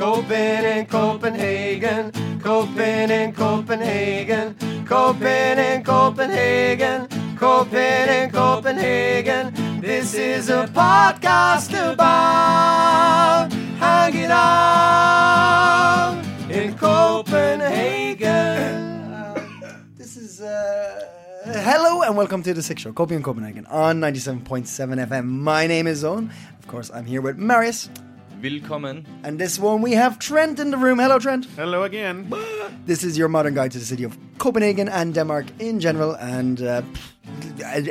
Copen in Copenhagen, Copen in Copenhagen, Copen in Copenhagen, Copen in Copenhagen. This is a podcast about hanging out in Copenhagen. This is uh, hello and welcome to the Six Show, Copenhagen, Copenhagen on 97.7 FM. My name is Owen. Of course, I'm here with Marius. Willkommen. And this one we have Trent in the room. Hello, Trent. Hello again. This is your modern guide to the city of Copenhagen and Denmark in general, and uh,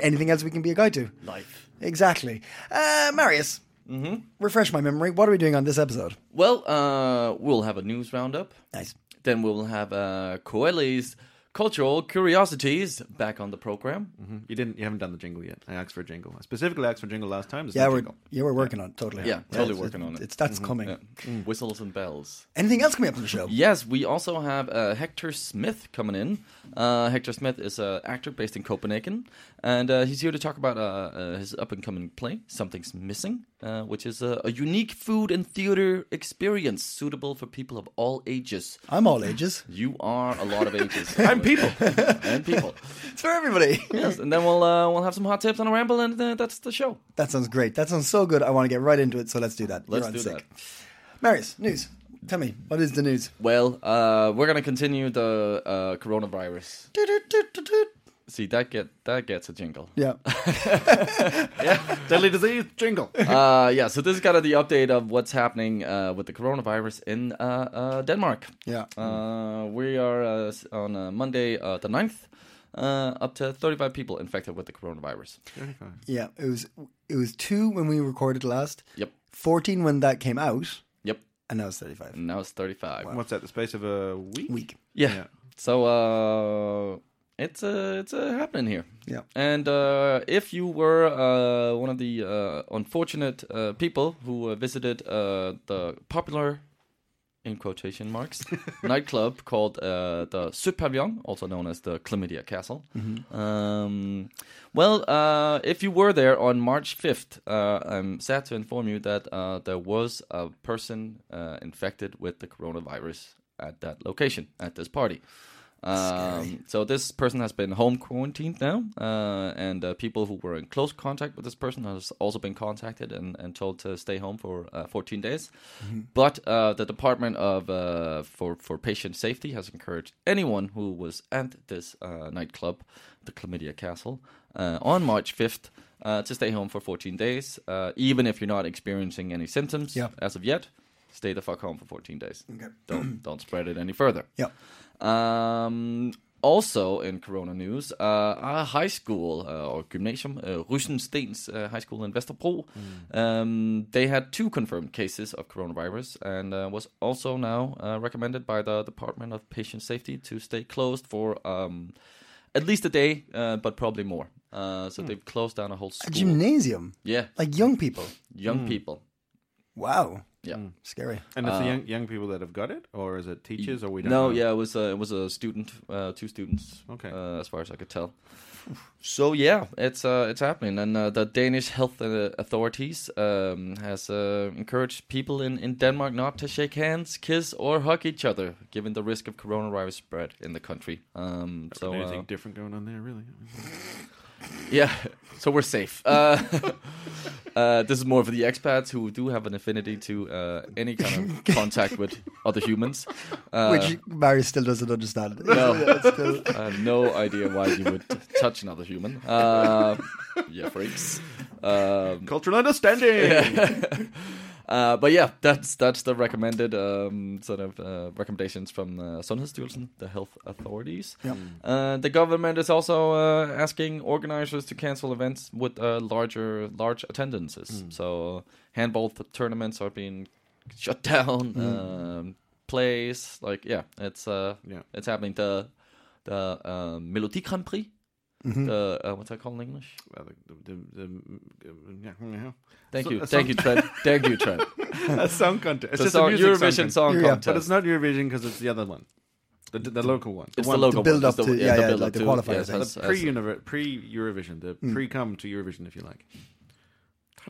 anything else we can be a guide to. Life. Exactly. Uh, Marius, mm-hmm. refresh my memory. What are we doing on this episode? Well, uh, we'll have a news roundup. Nice. Then we'll have uh, Coelli's cultural curiosities back on the program. You didn't. You haven't done the jingle yet. I asked for a jingle. I specifically asked for a jingle last time. There's Yeah, no we're jingle. yeah we're working on it totally. Yeah, totally it's- working on it. It's that's coming. Yeah. Mm, Whistles and bells. Anything else coming up on the show? Yes, we also have uh, Hector Smith coming in. Uh, Hector Smith is an actor based in Copenhagen, and uh, he's here to talk about uh, uh, his up and coming play, Something's Missing, uh, which is a, a unique food and theater experience suitable for people of all ages. I'm all ages. You are a lot of ages. I'm people. and people. It's for everybody. Yes, and then we'll uh, we'll have some hot tips on a ramble, and uh, that's the show. That sounds great. That sounds so good. I want to get right into it. So let's do that. Let's You're do sick. that. Marius, news. Tell me, what is the news? Well, uh, we're gonna continue the uh, coronavirus. See that get that gets a jingle. Yeah. Yeah. Deadly disease jingle. Uh, yeah, so this is kind of the update of what's happening uh, with the coronavirus in uh, uh, Denmark. Yeah. Uh, we are uh, on uh, Monday uh, the 9th. Uh, up to 35 people infected with the coronavirus. 35. Yeah. It was it was two when we recorded last. Yep. Fourteen when that came out, Yep. and now it's thirty-five. And now it's 35. What's that? The space of a week. Week. Yeah. Yeah. So uh, it's uh, it's uh, happening here. Yeah. And uh, if you were uh, one of the uh, unfortunate uh, people who uh, visited uh, the popular, in quotation marks, nightclub called uh, the Søpavillon, also known as the Chlamydia Castle. Um, well, uh, if you were there on March 5th, uh, I'm sad to inform you that uh, there was a person uh, infected with the coronavirus at that location, at this party. Um, so this person has been home quarantined now, uh, and uh, people who were in close contact with this person has also been contacted and, and told to stay home for uh, 14 days. But uh, the Department of uh, for for Patient Safety has encouraged anyone who was at this uh, nightclub, the Chlamydia Castle, uh, on March 5th. Uh, to stay home for 14 days, uh, even if you're not experiencing any symptoms Yeah. as of yet, stay the fuck home for 14 days. Okay. Don't don't spread it any further. Yeah. Um, also in Corona news, uh, a high school uh, or gymnasium, uh, Rysensteens uh, High School in Vesterbro, um, they had two confirmed cases of coronavirus and uh, was also now uh, recommended by the Department of Patient Safety to stay closed for um, at least a day, uh, but probably more. Uh, so they've closed down a whole school. A gymnasium, yeah, like young people. young people. Wow. Yeah. Scary. And it's the young, young people that have got it, or is it teachers, or we don't no, know? yeah, it was a, it was a student, uh, two students. Okay. uh, as far as I could tell. So yeah, it's uh, it's happening, and uh, the Danish health uh, authorities um, has uh, encouraged people in, in Denmark not to shake hands, kiss, or hug each other, given the risk of coronavirus spread in the country. Um, so Anything uh, different going on there, really? Yeah, so we're safe. Uh, uh, this is more for the expats who do have an affinity to uh, any kind of contact with other humans. Uh, Which Marius still doesn't understand. No. It's still- I have no idea why you would touch another human. Uh, yeah, freaks. Um, Cultural understanding. Uh, but yeah, that's that's the recommended um, sort of uh, recommendations from uh, Sundhedsstyrelsen, the health authorities. Yep. Uh, the government is also uh, asking organizers to cancel events with uh, larger large attendances. So handball th- tournaments are being shut down. Um, plays like yeah, it's uh Yeah. it's happening. The the Melodi Grand Prix. Mm-hmm. The uh, what's that called in English? Well, the, the, the, the, mm, yeah, mm, yeah. Thank So- you, a thank you, Trent. Thank you, Trent. a song contest. It's The just song, a music Eurovision song Song Yeah, Contest. But it's not Eurovision because it's the other one, the, the, local one. It's one, the local build one. up the, to- yeah, the yeah, build like up the to- qualifier yes, thing. the pre pre Eurovision, the mm. pre come to Eurovision, if you like.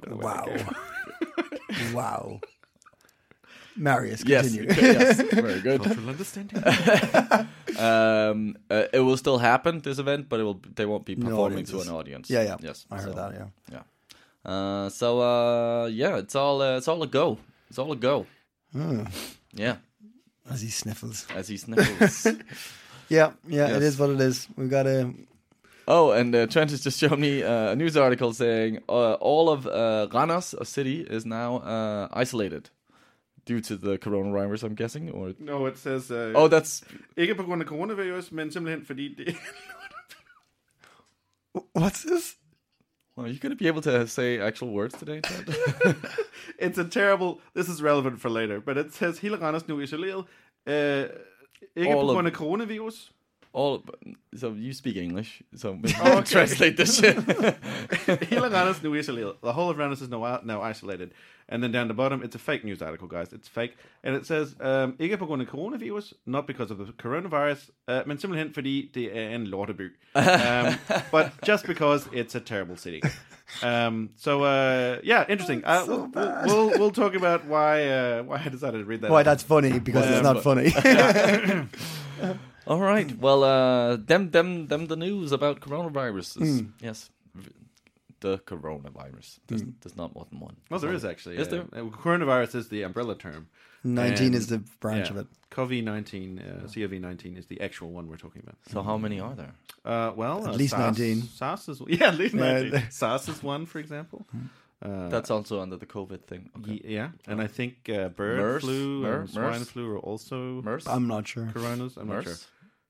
Wow. wow. Marius, Yes, continue. yes, very good. Cultural understanding. Um, uh, it will still happen this event, but it will they won't be No performing to an audience. Yeah, yeah. Yes, I heard so, that, yeah. Yeah. Uh, so uh, yeah, it's all uh, it's all a go. It's all a go. Hmm. Yeah, As he sniffles. as he sniffles. Yeah, yeah, it Yes. is what it is. We've got to. oh, and uh, Trent has just shown me uh, a news article saying uh, all of uh, Randers, a city, is now uh, isolated due to the coronavirus. I'm guessing, or no, it says... Uh, oh, that's Ikke på grund af coronavirus, men simpelthen fordi det... What's this? Well, Are you going to be able to say actual words today? It's a terrible... This is relevant for later, but it says hele Randers nu isoleret. Uh, ikke All på of- grund af coronavirus. All so you speak English, so maybe Oh, okay. translate this shit. hele Randers nu isoleret. The whole of Randers is now, now isolated. And then down the bottom, it's a fake news article, guys. It's fake. And it says, um, ikke på grund af coronavirus, not because of the coronavirus, uh, men simpelthen fordi det er en lorteby. Um, but just because it's a terrible city. Um, so, uh, yeah, interesting. Uh, so we'll, bad. we'll, we'll talk about why, uh, why I decided to read that. Why that's funny because it's not but- funny. All right. Well, uh, them, them, them. The news about coronavirus. Is, Yes, the coronavirus. There's, there's not more than one. Well, there is actually. Is uh, Hmm. uh, coronavirus is the umbrella term. 19 And- is the branch yeah, of it. COVID 19, uh, COV 19 is the actual one we're talking about. So how many are there? Uh, well, At uh, least SARS, 19. SARS is yeah, at least Yeah. 19. SARS is one, for example. Uh, That's also under the COVID thing. Okay. ye- yeah, and I think uh, bird MERS? flu Mer- and swine MERS? flu are also MERS. I'm not sure. coronas. I'm not sure.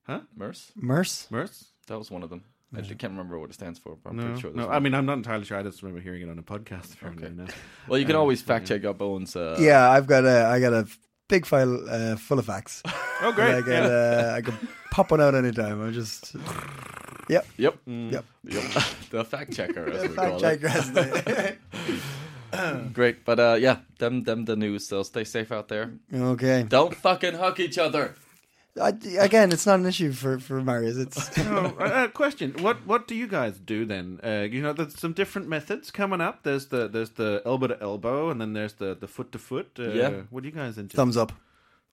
MERS. Huh? MERS. MERS? MERS? That was one of them. I just can't remember what it stands for, but I'm No, pretty sure. no. there's I mean, I'm not entirely sure. I just remember hearing it on a podcast. Okay. no. well, you can um, always fact yeah. check up Owen's. Uh, yeah, I've got a I got a big file uh, full of facts. Oh, that great! I can yeah. uh, I can pop one out anytime. I just Yep. Yep. Mm. Yep. Yep. the fact checker, as we fact call check it. yesterday. Great, but uh, yeah, them, them, the news. So stay safe out there. okay. Don't fucking hug each other. I, again, it's not an issue for for Marius. It's oh, uh, uh, question: What what do you guys do then? Uh, you know, there's some different methods coming up. There's the there's the elbow to elbow, and then there's the the foot to foot. Uh, Yeah. What are you guys into? thumbs up.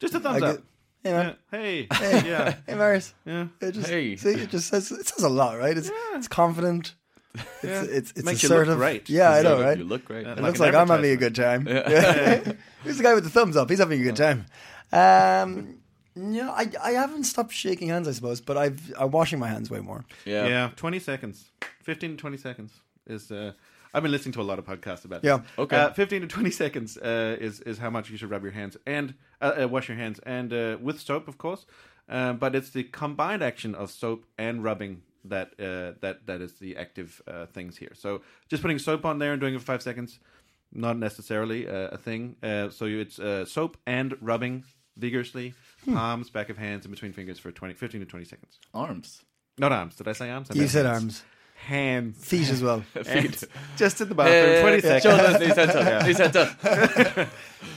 Just a thumbs I up. get- Hey man. Yeah. Hey. Hey. Yeah. Hey Marius. Yeah. It just, Hey. See, it just says it says a lot, right? It's it's confident. It's Yeah. it's it's Makes you look great. Yeah, I know, right? You look great. Uh, It like looks like I'm having a good time. Who's the guy with the thumbs up? He's having a good time. Um, yeah, I I haven't stopped shaking hands, I suppose, but I've I'm washing my hands way more. yeah. Yeah. Twenty seconds. Fifteen to twenty seconds is. Uh, I've been listening to a lot of podcasts about. Yeah. This. Okay. Uh, Fifteen to twenty seconds uh, is is how much you should rub your hands and uh, uh, wash your hands and uh, with soap, of course. Um, but it's the combined action of soap and rubbing that uh, that that is the active uh, things here. So just putting soap on there and doing it for five seconds, not necessarily uh, a thing. Uh, so you, it's uh, soap and rubbing vigorously, Hmm. palms, back of hands, and between fingers for 20, 15 to twenty seconds. Arms. Not arms. Did I say arms? I You meant said hands. arms, Hands. feet as well. Feet. Just in the bathroom. Hey, 20 seconds. Shoulders, knees, heads up. Knees, heads up.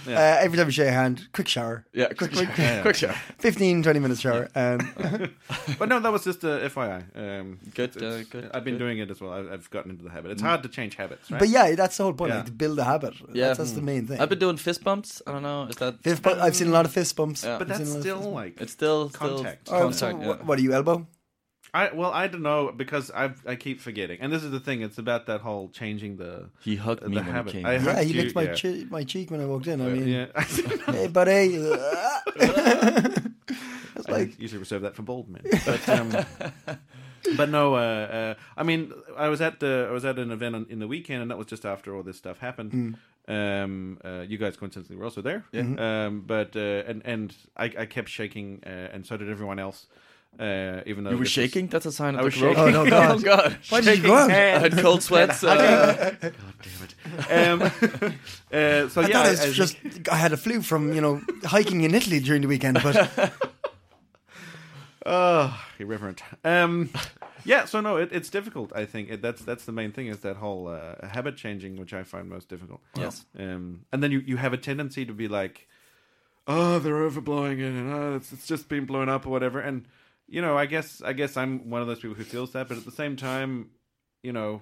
Uh, every time you shake a hand, quick shower. Yeah, quick, quick, quick shower. 15, 20 minutes shower. Um, But no, that was just a FYI. Um, Good, it's- it's- uh, good, I've been good. doing it as well. I've, I've gotten into the habit. It's hard to change habits, right? but yeah, that's the whole point. Yeah. Like to build a habit. Yeah. That's, that's the main thing. I've been doing fist bumps. I don't know. Is that? Fist bump, I've seen a lot of fist bumps. Yeah. But I've that's a lot of still like It's still still Contact. Oh, so contact, what, yeah. what are you elbow? I well, I don't know because I I keep forgetting, and this is the thing. It's about that whole changing the He hugged the me when habit. he came. I in. Yeah, he you, licked my yeah. che- my cheek when I walked in. I mean, yeah. hey buddy. it's I like usually reserve that for bold men. But, um, but no, uh, uh, I mean, I was at the I was at an event on, in the weekend, and that was just after all this stuff happened. Mm. Um, uh, you guys coincidentally were also there. Yeah. Um, but uh, and and I, I kept shaking, uh, and so did everyone else. Uh, even though You were this was- shaking? That's a sign of I the was corona. shaking. Oh, no, God. oh, God. Why did you go out? I had cold sweats. Uh, God damn it. Um, uh, so I yeah, thought it was I- just I had a flu from you know hiking in Italy during the weekend, but Oh, irreverent. Um, yeah, so no, it, it's difficult. I think it, that's that's the main thing is that whole uh, habit changing, which I find most difficult. Yes. Um, and then you, you have a tendency to be like, oh, they're overblowing it, and oh, it's, it's just being blown up or whatever. And you know, I guess I guess I'm one of those people who feels that, but at the same time, you know.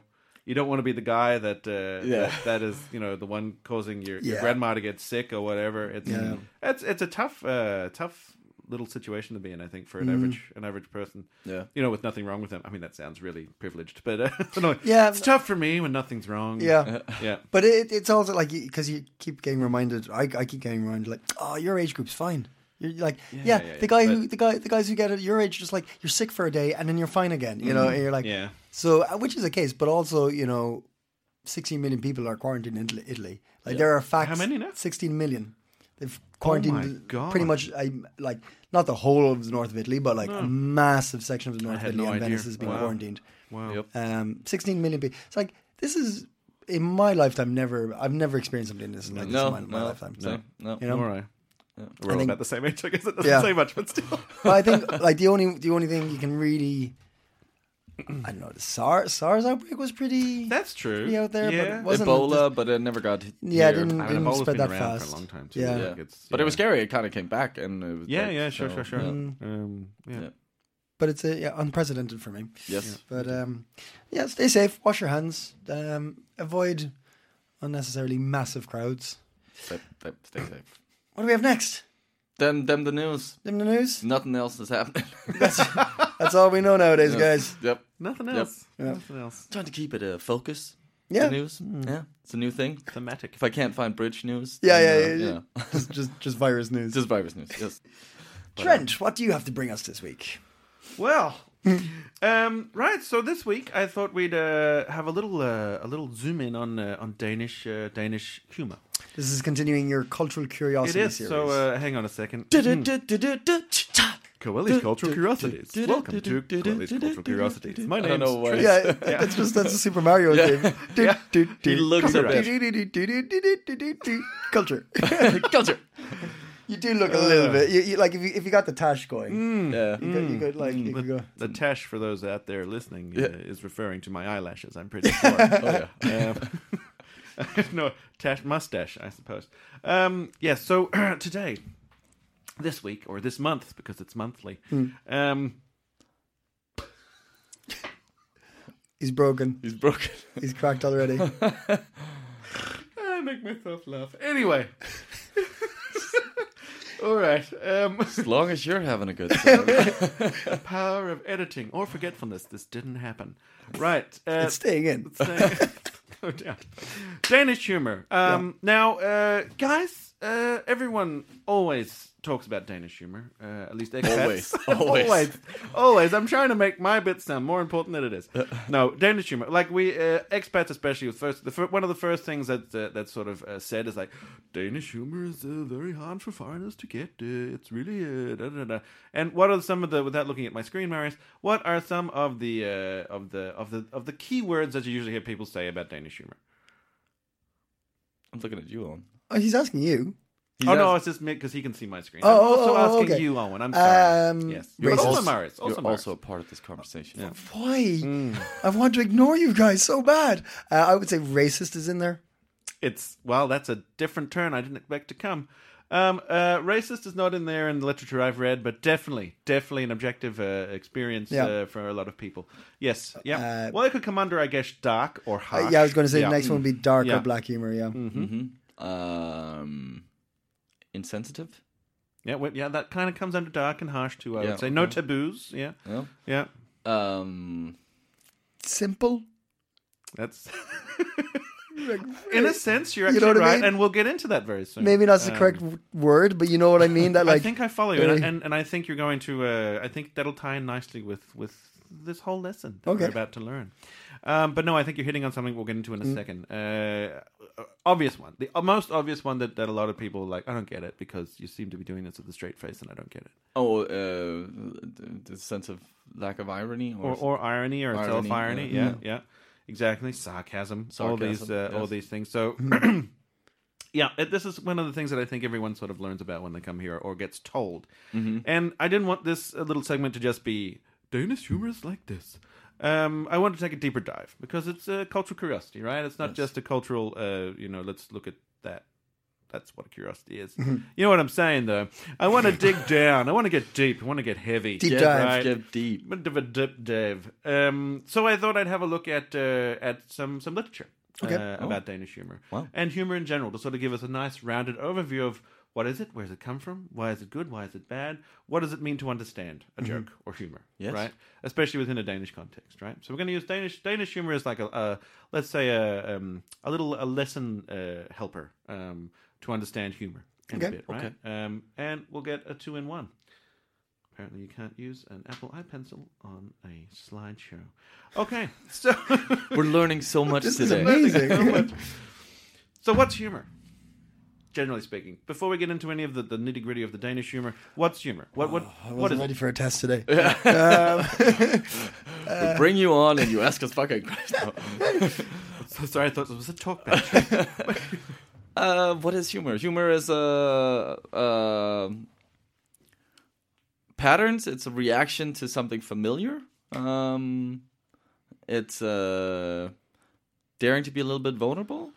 You don't want to be the guy that, uh, Yeah. that that is, you know, the one causing your, your grandma to get sick or whatever. It's Yeah. it's it's a tough uh, tough little situation to be in. I think for an Mm-hmm. average an average person yeah. you know, with nothing wrong with them. I mean, that sounds really privileged, but uh, no, Yeah. it's tough for me when nothing's wrong. yeah. yeah, But it, it's also like because you keep getting reminded. I, I keep getting reminded like, oh, your age group's fine. You're like, yeah, yeah, yeah, the guy but- who the guy the guys who get it your age just like you're sick for a day and then you're fine again. You know, and you're like, Mm-hmm. yeah, so uh, which is the case, but also you know, 16 million people are quarantined in Italy- Italy. Like there are facts. How many now? 16 million. They've quarantined God. pretty much. I like not the whole of the north of Italy, but like a massive section of the north of Italy no and idea. Venice has been Wow. quarantined. wow. Yep. Um, 16 million people. It's like this is in my lifetime. Never, I've never experienced something like this like this No, in my, my no, lifetime. no, no. You know, All right. We're all think- about the same age, I guess. It doesn't Yeah. say much, but still. but I think like the only the only thing you can really, I don't know, the SARS SARS outbreak was pretty That's true. pretty out there, but yeah. it wasn't Ebola, but it never got. Yeah, it here. didn't- I mean, didn't spread that fast. for a long time too. Yeah. Like, it's, But it was scary. It kind of came back, and it was Yeah, like, yeah, sure, so, sure, sure. yeah. Um, yeah. Yeah. but it's uh, yeah, unprecedented for me. Yes. But um, yeah, stay safe, wash your hands, um, avoid unnecessarily massive crowds. Stay, stay, stay safe. What do we have next? Them, them, the news. In the news? Nothing else is happening. That's all we know nowadays, guys. yep. Nothing Yep. else. Yeah. Nothing else. Trying to keep it a focus. Yeah. The news. Yeah. It's a new thing. Thematic. If I can't find bridge news. Yeah, then, yeah, uh, yeah, yeah. just, just, just virus news. Just virus news. Yes. Trent, what do you have to bring us this week? Well, um, right. So this week I thought we'd uh, have a little uh, a little zoom in on uh, on Danish uh, Danish humor. This is continuing your cultural curiosity is. series. So uh, hang on a second. Coelli's Cultural Curiosities. Welcome to Coelli's Cultural Curiosities. My I name's don't know why. Trent. yeah, it's just that's a Super Mario game. Yeah. He looks. Culture. Culture. You do look a little bit. You, you, like if you if you got the tash going, Yeah. you, could, you could like you could go. The tash, for those out there listening, Yeah. uh, is referring to my eyelashes. I'm pretty sure. Oh yeah. um, no, tash mustache, I suppose. Um, yes. so today, this week or this month, because it's monthly. Um, He's broken. He's broken. He's cracked already. I make myself laugh. Anyway. All right. Um, As long as you're having a good time. power of editing or forgetfulness. This didn't happen. Right. Uh, it's staying in. Say- oh, damn. Danish humor. Um, Now, uh, guys, uh, everyone always talks about Danish humor. Uh, at least expats. Always. Always. always, always. I'm trying to make my bit sound more important than it is. no, Danish humor. Like we uh, expats, especially with first, the fir- one of the first things that uh, that's sort of uh, said is like Danish humor is uh, very hard for foreigners to get. Uh, it's really uh, da, da, da. And what are some of the without looking at my screen, Marius? What are some of the uh, of the of the of the key words that you usually hear people say about Danish humor? I'm looking at you, Owen. Oh, he's asking you. He's oh no, it's just me because he can see my screen. Oh, I'm oh, also oh, asking okay. you, Owen. I'm sorry. Um, yes, You're but also racist. Marius. You're Also also, a part of this conversation. Yeah. Why? Mm. I want to ignore you guys so bad. Uh, I would say racist is in there. It's well, that's a different turn I didn't expect to come. Um, uh, racist is not in there in the literature I've read, but definitely, definitely an objective uh, experience Yeah. uh, for a lot of people. Yes, yeah. Uh, well, it could come under, I guess, dark or Uh, harsh. yeah, I was going to say Yeah. the next one would be dark Yeah. or black humor. Yeah. hmm Um, insensitive. Yeah, well, yeah, that kind of comes under dark and harsh too. I Yeah, would say no okay. taboos. Yeah, Yeah. yeah. Um, Simple. That's in a sense you're You actually know what I right, mean? and we'll get into that very soon. Maybe not the Um, correct w- word, but you know what I mean. That like I think I follow you, and, really- and and I think you're going to. Uh, I think that'll tie in nicely with with this whole lesson that Okay. we're about to learn. Um, but no, I think you're hitting on something we'll get into in a Mm. second. Uh, obvious one, the most obvious one that, that a lot of people are like, I don't get it because you seem to be doing this with a straight face, and I don't get it. Oh, uh, the, sense of lack of irony, or, Or, or irony, or self irony. yeah. Yeah, yeah, exactly. Sarcasm, all these, Sarcasm, uh, all these things. So. Yeah, it, this is one of the things that I think everyone sort of learns about when they come here or gets told. Mm-hmm. And I didn't want this uh, little segment to just be Danish humor is like this. Um, I want to take a deeper dive because it's a cultural curiosity, right? It's not Yes. just a cultural, uh, you know, let's look at that. That's what a curiosity is. Mm-hmm. You know what I'm saying, though? I want to dig down. I want to get deep. I want to get heavy. Deep dive. Right. get deep. Bit of a dip dive. Um, so I thought I'd have a look at uh, at some some literature Okay. uh, about Danish humor Wow. and humor in general to sort of give us a nice rounded overview of what is it, where does it come from, why is it good, why is it bad, what does it mean to understand a joke or humor, Yes. right? Especially within a Danish context, right? So we're going to use Danish Danish humor as like a, a let's say a um, a little a lesson uh, helper um, to understand humor in Okay. a bit, right? Um, and we'll get a two in one. Apparently, you can't use an Apple iPencil on a slideshow. Okay, so We're learning so much This is today. amazing. so what's humor? Generally speaking, before we get into any of the, the nitty gritty of the Danish humor, what's humor? What what I what wasn't is ready it? for a test today. we bring you on and you ask us fucking questions. So sorry, I thought it was a talk back. Uh, what is humor? Humor is a uh, uh, patterns. It's a reaction to something familiar. Um, it's uh, daring to be a little bit vulnerable,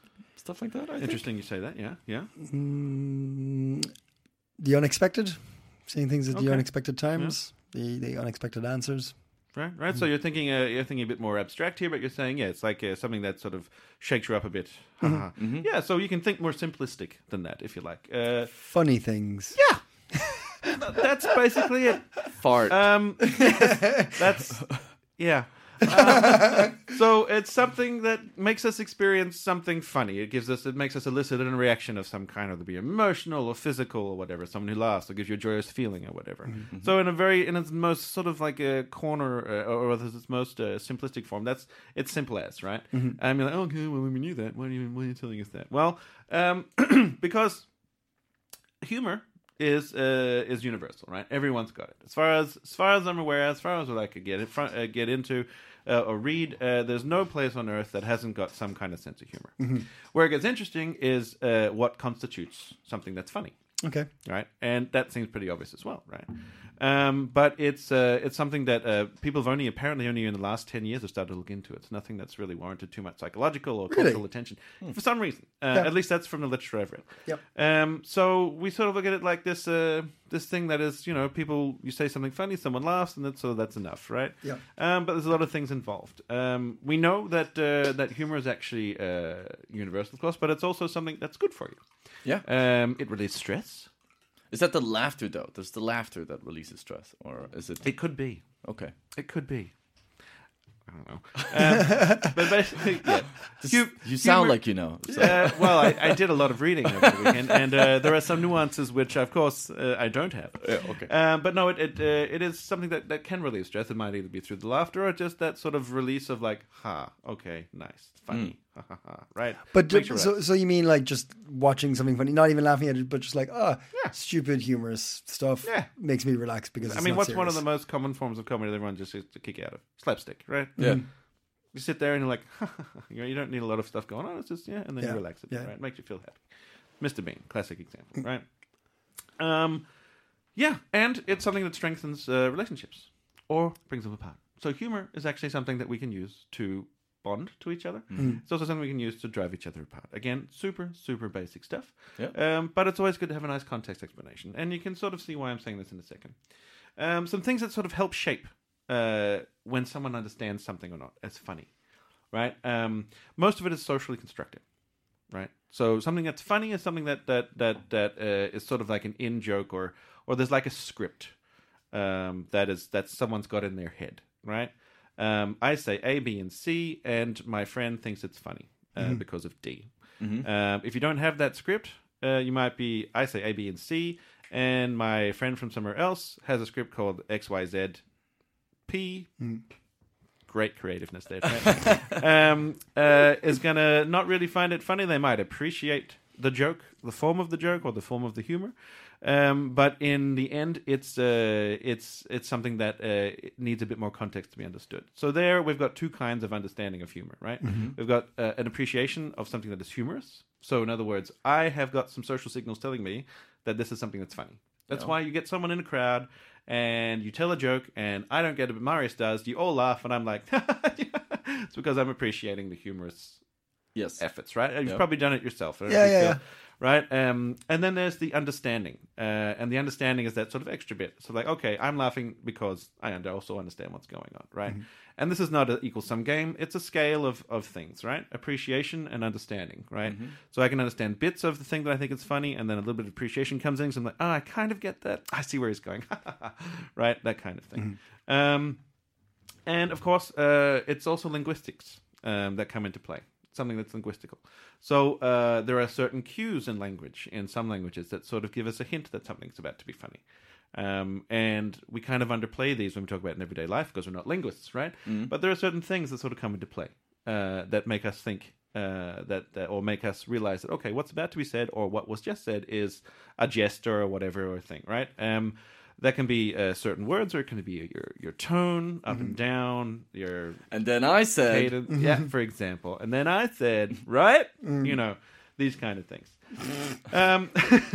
stuff like that. I think. Interesting, you say that. Yeah, yeah. Mm, the unexpected, seeing things at the unexpected times, the the unexpected answers. Right, right. So you're thinking, uh, you're thinking a bit more abstract here, but you're saying, yeah, it's like uh, something that sort of shakes you up a bit. Haha. Yeah, so you can think more simplistic than that, if you like. Uh, Funny things. Yeah. that's basically it. Fart. Um, that's yeah. Um, so it's something that makes us experience something funny. It gives us, it makes us elicit a reaction of some kind, whether it be emotional or physical or whatever. Someone who laughs or gives you a joyous feeling or whatever. So in a very, in its most sort of like a corner, uh, or its most uh, simplistic form, that's it's simple as right. And you're like, oh, okay, well we knew that. Why are you, why are you telling us that? Well, um, because humor is uh, is universal, right? Everyone's got it. As far as as far as I'm aware, as far as what I could get in front, uh, get into uh, or read, uh, there's no place on earth that hasn't got some kind of sense of humor. Where it gets interesting is uh, what constitutes something that's funny Okay. right? And that seems pretty obvious as well, right? Um, but it's uh, it's something that uh, people have only apparently only in the last ten years have started to look into. It's nothing that's really warranted too much psychological or Really? cultural attention for some reason. Uh, Yeah. At least that's from the literature I've read. Yep. Um, so we sort of look at it like this uh, this thing that is you know people you say something funny, someone laughs, and that's so that's enough, right? Yep. Um, but there's a lot of things involved. Um, we know that uh, that humor is actually uh, universal, of course, but it's also something that's good for you. yeah. Um, it relieves stress. Is that the laughter though? There's the laughter that releases stress, or is it? It could be. Okay. It could be. I don't know. Um, but basically, yeah. you, you sound humor- like you know. so- Uh, well, I, I did a lot of reading over the weekend, and uh, there are some nuances which, of course, uh, I don't have. Yeah, okay. Um, but no, it it, uh, it is something that, that can relieve stress. It might either be through the laughter or just that sort of release of like, ha, okay, nice, funny, ha, right? But Makes you so, relax. so you mean like just watching something funny, not even laughing at it, but just like, oh, yeah. stupid, humorous stuff Yeah. makes me relax because I mean, not what's one of the most common forms of comedy that everyone just gets to kick out of? Slapstick, right? yeah. You sit there and you're like, you, know, you don't need a lot of stuff going on. It's just yeah, and then Yeah, you relax a bit, yeah. right? Makes you feel happy. Mr. Bean, classic example, right? Um, yeah, and it's something that strengthens uh, relationships or brings them apart. So humor is actually something that we can use to bond to each other. It's also something we can use to drive each other apart. Again, super super basic stuff. Yeah. Um, but it's always good to have a nice context explanation, and you can sort of see why I'm saying this in a second. Um, some things that sort of help shape uh, when someone understands something or not as funny, right? Um, most of it is socially constructed, right? So something that's funny is something that that that that uh, is sort of like an in joke or or there's like a script um, that is that someone's got in their head, right? Um, I say A, B, and C, and my friend thinks it's funny uh, because of D. Um, if you don't have that script, uh, you might be I say A, B, and C, and my friend from somewhere else has a script called X, Y, Z, P. great creativeness there. Um, uh, is gonna not really find it funny. They might appreciate the joke, the form of the joke, or the form of the humor. Um, but in the end, it's uh, it's it's something that uh, needs a bit more context to be understood. So there, we've got two kinds of understanding of humor, right? We've got uh, an appreciation of something that is humorous. So in other words, I have got some social signals telling me that this is something that's funny. That's why you get someone in a crowd and you tell a joke, and I don't get it, but Marius does. You all laugh, and I'm like, it's because I'm appreciating the humorous Yes. efforts, right? You've probably done it yourself. I Yeah, you yeah, Right. Um, and then there's the understanding, uh, and the understanding is that sort of extra bit. So like, okay, I'm laughing because I also understand what's going on, right? And this is not an equal sum game. It's a scale of of things, right? Appreciation and understanding, right? So I can understand bits of the thing that I think is funny, and then a little bit of appreciation comes in. So I'm like, oh, I kind of get that. I see where he's going, right? That kind of thing. Um, and of course, uh, it's also linguistics um, that come into play. Something that's linguistical. So uh, there are certain cues in language in some languages that sort of give us a hint that something's about to be funny. Um, and we kind of underplay these when we talk about in everyday life because we're not linguists, right? But there are certain things that sort of come into play uh, that make us think uh, that, that, or make us realize that okay, what's about to be said or what was just said is a gesture or whatever or thing, right? Um, that can be uh, certain words, or it can be your your tone up and down, your And then I said, cadence, yeah, for example. And then I said, right, you know, these kind of things. um,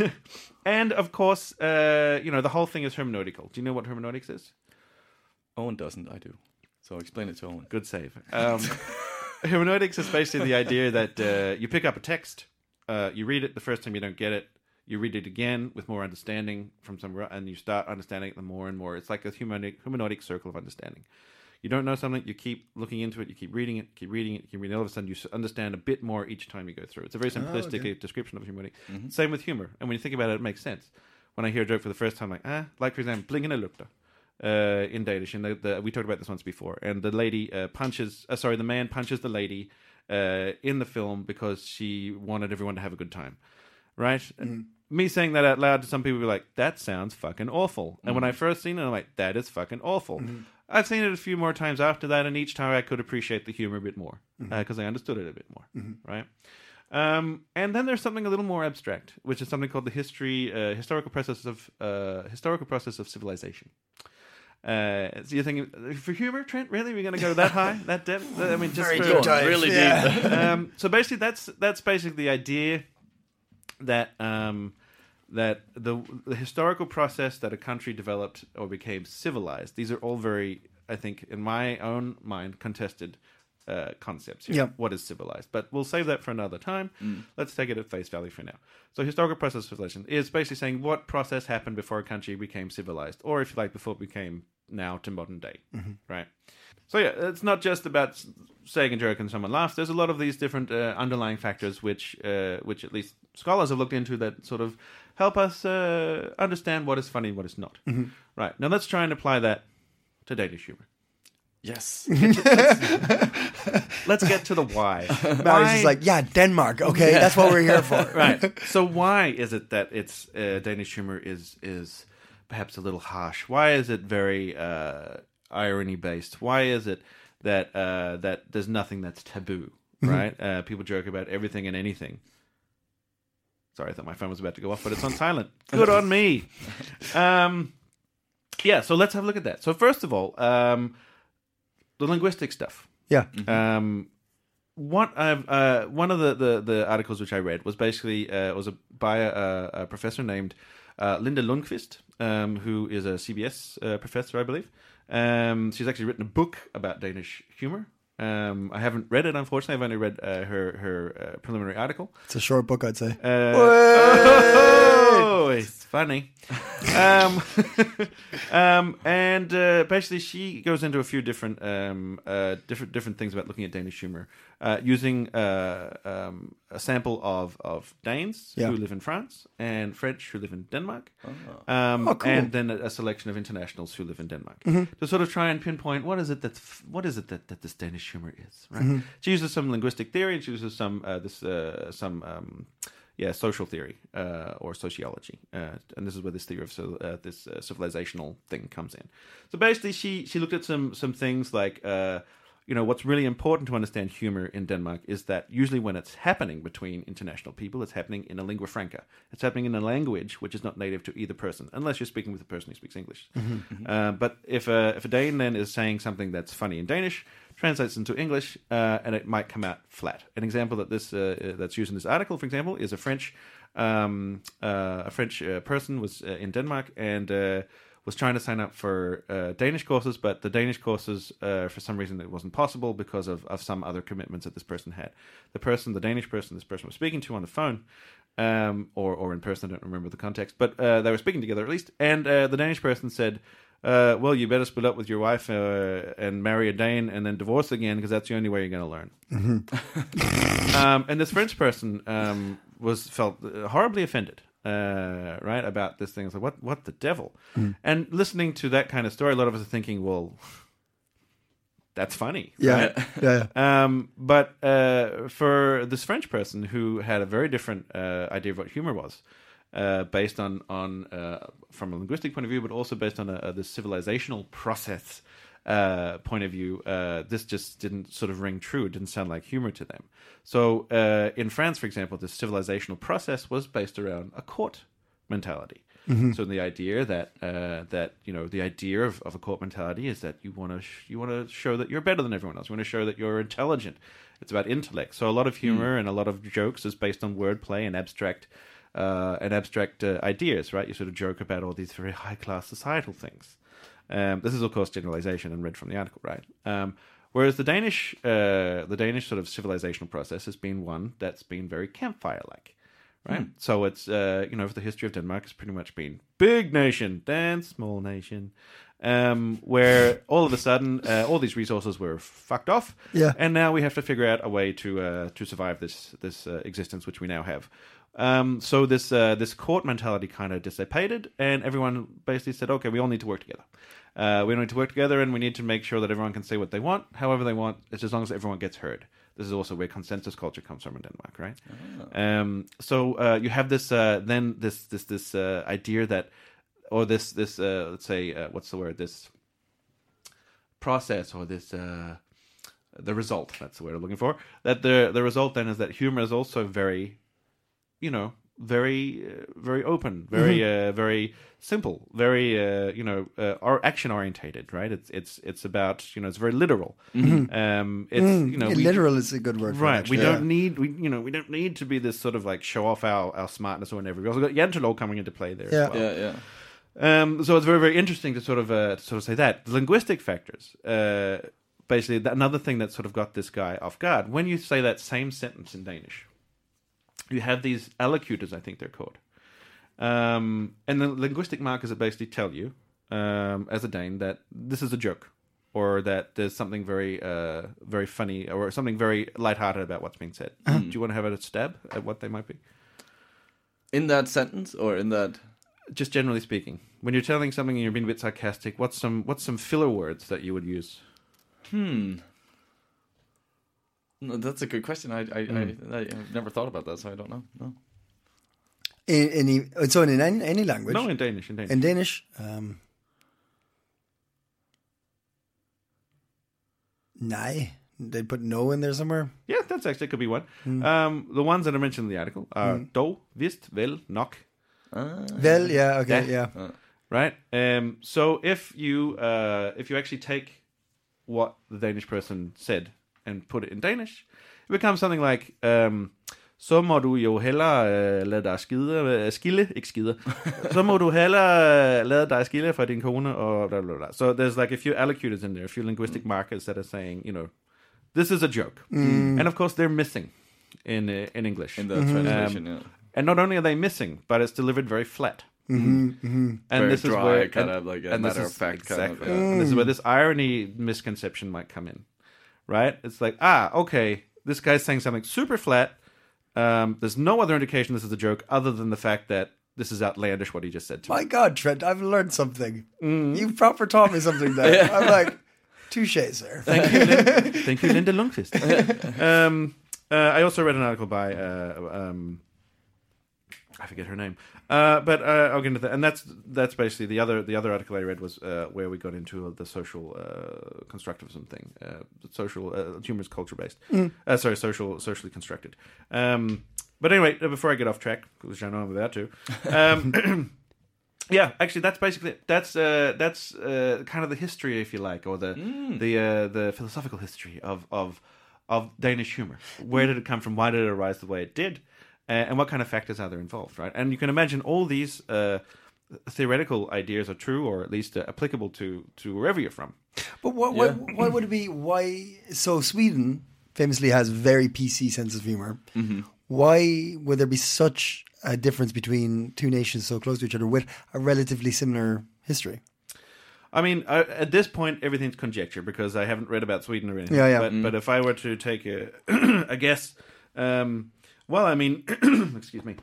and of course, uh, you know, the whole thing is hermeneutical. Do you know what hermeneutics is? Owen doesn't. I do. So explain it to Owen. Good save. Um, hermeneutics is basically the idea that uh, you pick up a text, uh, you read it the first time you don't get it, you read it again with more understanding from somewhere, and you start understanding it more and more. It's like a hermeneutic, hermeneutic circle of understanding. You don't know something, you keep looking into it, you keep reading it, keep reading it, keep reading it. All of a sudden, you understand a bit more each time you go through. It's a very simplistic description of hermeneutic. Same with humor. And when you think about it, it makes sense. When I hear a joke for the first time, like, ah, like for example, Blinkende Lygter uh, in Danish, and the, the, we talked about this once before. And the lady uh, punches, uh, sorry, the man punches the lady uh, in the film because she wanted everyone to have a good time, right? Me saying that out loud to some people, be like, "That sounds fucking awful." And when I first seen it, I'm like, "That is fucking awful." I've seen it a few more times after that, and each time I could appreciate the humor a bit more because I understood it a bit more, right? Um, and then there's something a little more abstract, which is something called the history, uh, historical process of uh, historical process of civilization. Uh, so you're thinking for humor, Trent? Really, we're going to go that high, that depth? I mean, just Very for, deep dive. really yeah. um, so basically, that's that's basically the idea that um, that the the historical process that a country developed or became civilized. These are all very, I think, in my own mind, contested uh, concepts. Here. Yeah. What is civilized? But we'll save that for another time. Let's take it at face value for now. So, historical process of civilization is basically saying what process happened before a country became civilized, or if you like, before it became now to modern day, right? So yeah, it's not just about saying a joke and someone laughs. There's a lot of these different uh, underlying factors, which uh, which at least scholars have looked into, that sort of help us uh, understand what is funny and what is not. Right now, let's try and apply that to Danish humor. Yes. Let's get to the why. Marius is like, yeah, Denmark. Okay, that's what we're here for. right. So why is it that it's uh, Danish humor is is perhaps a little harsh? Why is it very uh, irony based? Why is it that uh, that there's nothing that's taboo? Right. Uh, people joke about everything and anything. Sorry, I thought my phone was about to go off, but it's on silent. Good on me. Um, yeah. So let's have a look at that. So first of all, um, the linguistic stuff. Yeah. Um, what I've uh, one of the, the, the articles which I read was basically uh, was a, by a, a professor named uh, Linda Lundqvist, um, who is a CBS uh, professor, I believe. Um, she's actually written a book about Danish humor. Um, I haven't read it, unfortunately. I've only read uh, her her uh, preliminary article. It's a short book, I'd say. Uh, Way! oh, it's funny. um, um, and uh, basically, she goes into a few different, um, uh, different, different things about looking at Danish humor, uh, using uh, um, a sample of of Danes Yeah. who live in France and French who live in Denmark, um, Oh, cool. Mm-hmm. and then a, a selection of internationals who live in Denmark to sort of try and pinpoint what is it that what is it that, that this Danish humor is. Right? Mm-hmm. She uses some linguistic theory. and She uses some uh, this uh, some. Um, yeah, social theory uh, or sociology, uh, and this is where this theory of uh, this uh, civilizational thing comes in. So basically, she she looked at some some things like uh, you know, what's really important to understand humor in Denmark is that usually when it's happening between international people, it's happening in a lingua franca. It's happening in a language which is not native to either person, unless you're speaking with a person who speaks English. Uh, but if a if a Dane then is saying something that's funny in Danish, translates into English, uh, and it might come out flat. An example that this uh, uh, that's used in this article, for example, is a French um, uh, a French uh, person was uh, in Denmark and was trying to sign up for uh, Danish courses, but the Danish courses, uh, for some reason, it wasn't possible because of, of some other commitments that this person had. The person, the Danish person, this person was speaking to on the phone, um, or or in person, I don't remember the context, but uh, they were speaking together at least, and the Danish person said. Uh, well, you better split up with your wife uh, and marry a Dane and then divorce again because that's the only way you're going to learn. um, and this French person um, was felt uh, horribly offended, uh, right, about this thing. It's like, what, what the devil? And listening to that kind of story, a lot of us are thinking, well, that's funny. Yeah, right? yeah, yeah. Um, but uh, for this French person who had a very different uh, idea of what humor was, uh, based on on uh, from a linguistic point of view, but also based on a, a, this civilizational process uh, point of view, uh, this just didn't sort of ring true. It didn't sound like humor to them. So uh, in France, for example, the civilizational process was based around a court mentality. So the idea that uh, that you know the idea of, of a court mentality is that you want to sh- you want to show that you're better than everyone else. You want to show that you're intelligent. It's about intellect. So a lot of humor and a lot of jokes is based on wordplay and abstract uh, and abstract uh, ideas. Right? You sort of joke about all these very high class societal things. Um, this is of course generalization and read from the article, right? Um, whereas the Danish uh, the Danish sort of civilizational process has been one that's been very campfire like right? So it's uh, you know, the history of Denmark has pretty much been big nation, then small nation, um, where all of a sudden uh, all these resources were fucked off, Yeah. and now we have to figure out a way to uh, to survive this this uh, existence which we now have. Um, so this uh, this court mentality kind of dissipated, and everyone basically said, okay, we all need to work together. Uh, we need to work together, and we need to make sure that everyone can say what they want, however they want, it's as long as everyone gets heard. This is also where consensus culture comes from in Denmark, right? Um, so uh, you have this uh, then this this this uh, idea that, or this this uh, let's say uh, what's the word this process or this uh, the result that's the word I'm looking for that the the result then is that humor is also very, you know, very uh, very open, very uh, very simple, very uh, you know uh, or action orientated, right? It's it's it's about you know it's very literal. Um, it's you know Yeah, we- literal is a good word. For it, Right. actually. we don't need we you know we don't need to be this sort of like show off our, our smartness or whatever. We also got Jantelov coming into play there Yeah. as well. Yeah, yeah. Um, so it's very very interesting to sort of uh, to sort of say that the linguistic factors. Uh, basically, that, another thing that sort of got this guy off guard when you say that same sentence in Danish. You have these allocutors, I think they're called, um, and the linguistic markers that basically tell you, um, as a Dane, that this is a joke, or that there's something very, uh, very funny, or something very lighthearted about what's being said. Do you want to have a stab at what they might be? In that sentence or in that just generally speaking, when you're telling something and you're being a bit sarcastic, what's some what's some filler words that you would use? Hmm. No, that's a good question. I, I, I, I've never thought about that, so I don't know. No. In, any, so in any, any language. No, in Danish, in Danish. in Danish. Um, nej. They put no in there somewhere. yeah, that's actually could be one. Um, the ones that I mentioned in the article are do, vist, vel, nok, Vel, yeah, okay, Yeah. yeah. right? Um, so if you uh, if you actually take what the Danish person said and put it in Danish, it becomes something like. Um, så må du jo hellere øh, lade dig skide, øh, skille, ikke skide, så må du hellere øh, lade dig skille fra din kone, og bla, bla, bla. So there's like a few allocutors in there, a few linguistic mm. markers that are saying, you know, this is a joke. Mm. And of course they're missing in uh, in English. In the mm-hmm. translation, yeah. and not only are they missing, but it's delivered very flat. Mm-hmm, mm-hmm. And Very this is where kind and- of like a this matter of is- fact kind of, exactly. yeah. And This is where mm. this irony misconception might come in, right? It's like, ah, okay, this guy's saying something super flat. Um, there's no other indication this is a joke other than the fact that this is outlandish what he just said to me. My God, Trent, I've learned something. You proper taught me something there. I'm like, touche, sir. Thank you, Lin- thank you, Linda Lundqvist. um, uh, I also read an article by uh, um, I forget her name, uh, but uh, I'll get into that. And that's that's basically the other the other article I read was uh, where we got into the social uh, constructivism thing, uh, social uh, humor is culture based. Uh, sorry, social socially constructed. Um, but anyway, before I get off track, which I know I'm about to. Um, Yeah, actually, that's basically it. that's uh, that's uh, kind of the history, if you like, or the the uh, the philosophical history of of of Danish humor. Where did it come from? Why did it arise the way it did? Uh, and what kind of factors are there involved? Right, and you can imagine all these uh, theoretical ideas are true, or at least uh, applicable to to wherever you're from. But what, what, what would it be? Why? So Sweden famously has very PC sense of humor. Why would there be such a difference between two nations so close to each other with a relatively similar history? I mean, uh, at this point, everything's conjecture because I haven't read about Sweden or anything. Yeah, yeah. But, but if I were to take a, a guess, um, well, I mean, excuse me,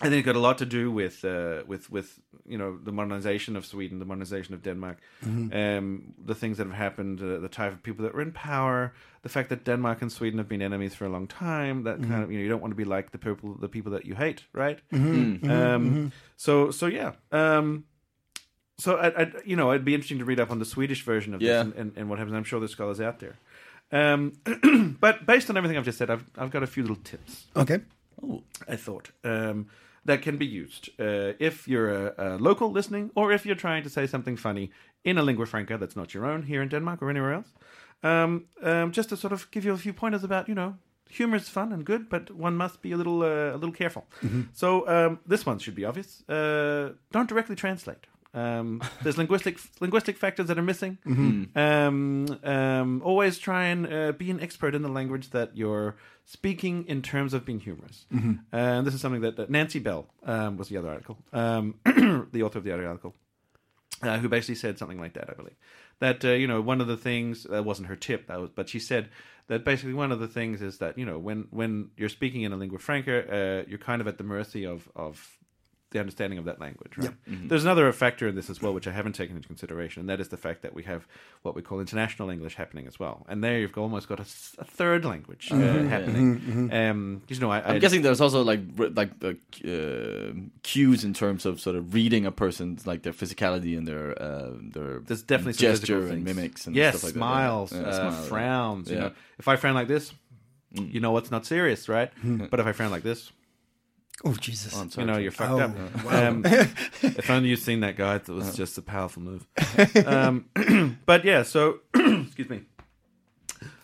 I think it got a lot to do with uh, with with you know the modernization of Sweden, the modernization of Denmark, um, the things that have happened, uh, the type of people that were in power, the fact that Denmark and Sweden have been enemies for a long time. That kind of you know you don't want to be like the people the people that you hate, right? Um, So so yeah. Um, so I, I, you know, it'd be interesting to read up on the Swedish version of Yeah. this and, and, and what happens. I'm sure there's scholars out there. Um, but based on everything I've just said, I've I've got a few little tips. Okay. I thought um, that can be used uh, if you're a, a local listening, or if you're trying to say something funny in a lingua franca that's not your own here in Denmark or anywhere else. Um, um, just to sort of give you a few pointers about, you know, humor is fun and good, but one must be a little uh, a little careful. So um, this one should be obvious. Uh, don't directly translate. Um, there's linguistic linguistic factors that are missing. Um, um, always try and uh, be an expert in the language that you're speaking in terms of being humorous. And this is something that, that Nancy Bell um, was the other article, um, the author of the other article, uh, who basically said something like that, I believe. That uh, you know, one of the things that wasn't her tip, that was, but she said that basically one of the things is that you know, when when you're speaking in a lingua franca, uh, you're kind of at the mercy of of the understanding of that language. Right? There's another factor in this as well, which I haven't taken into consideration, and that is the fact that we have what we call international English happening as well, and there you've almost got a third language uh, happening. Um, you know, I, I'm I- guessing there's also like like uh, cues in terms of sort of reading a person's like their physicality and their uh, their There's definitely some gesture and mimics and yes, stuff like smiles, that. Yeah. uh, Yeah, smile, frowns. You know, if I frown like this, you know what's not serious, right? but if I frown like this, Oh Jesus. On you Star know Trek. you're fucked Oh, up. Um, if only you'd seen that guy, it was just a powerful move. um, but yeah, so excuse me.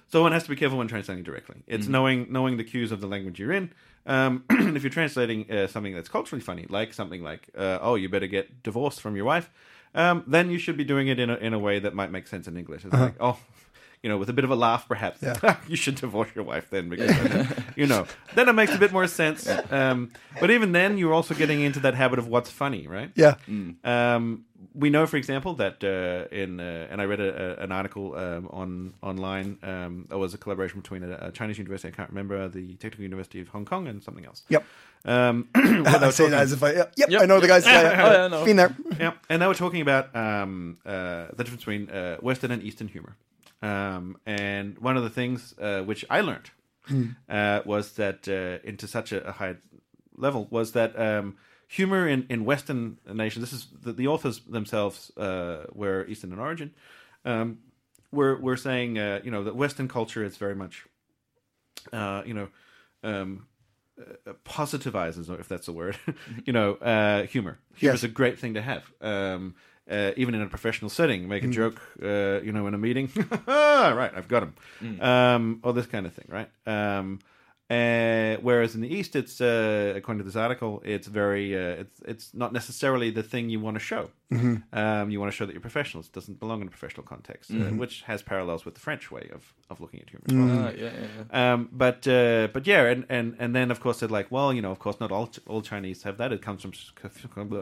So one has to be careful when translating directly. It's knowing knowing the cues of the language you're in. Um, if you're translating uh, something that's culturally funny, like something like uh, "Oh, you better get divorced from your wife," um, then you should be doing it in a in a way that might make sense in English. It's like, oh, you know, with a bit of a laugh, perhaps. you should divorce your wife then, because you know, then it makes a bit more sense. Um, but even then, you're also getting into that habit of what's funny, right? Yeah. Um, we know, for example, that uh, in uh, and I read a, a, an article um, on online. Um, it was a collaboration between a, a Chinese university, I can't remember, the Technical University of Hong Kong, and something else. Yep. Um, where I were say that as if I. Yep. Yep. I know the guys. Yeah, yeah. Oh, yeah, I know. Been there. yeah, and they were talking about um, uh, the difference between uh, Western and Eastern humor. Um, and one of the things uh, which I learned uh, was that uh, into such a, a high level was that um, humor in, in Western nations. This is the, the authors themselves uh, were Eastern in origin. Um, we're we're saying uh, you know that Western culture is very much uh, you know um, uh, positivizes, if that's a word, you know, uh, humor. Humor Yes. is a great thing to have. Uh, even in a professional setting, make a joke, uh, you know, in a meeting. right, I've got him. Um, or this kind of thing, right? Um, uh, whereas in the East, it's uh, according to this article, it's very, uh, it's it's not necessarily the thing you want to show. Um, you want to show that you're professionals. It doesn't belong in a professional context, uh, which has parallels with the French way of, of looking at humor. as well. Uh, yeah, yeah, yeah. Um, but uh, but yeah, and, and and then of course they're like, well, you know, of course not all all Chinese have that. It comes from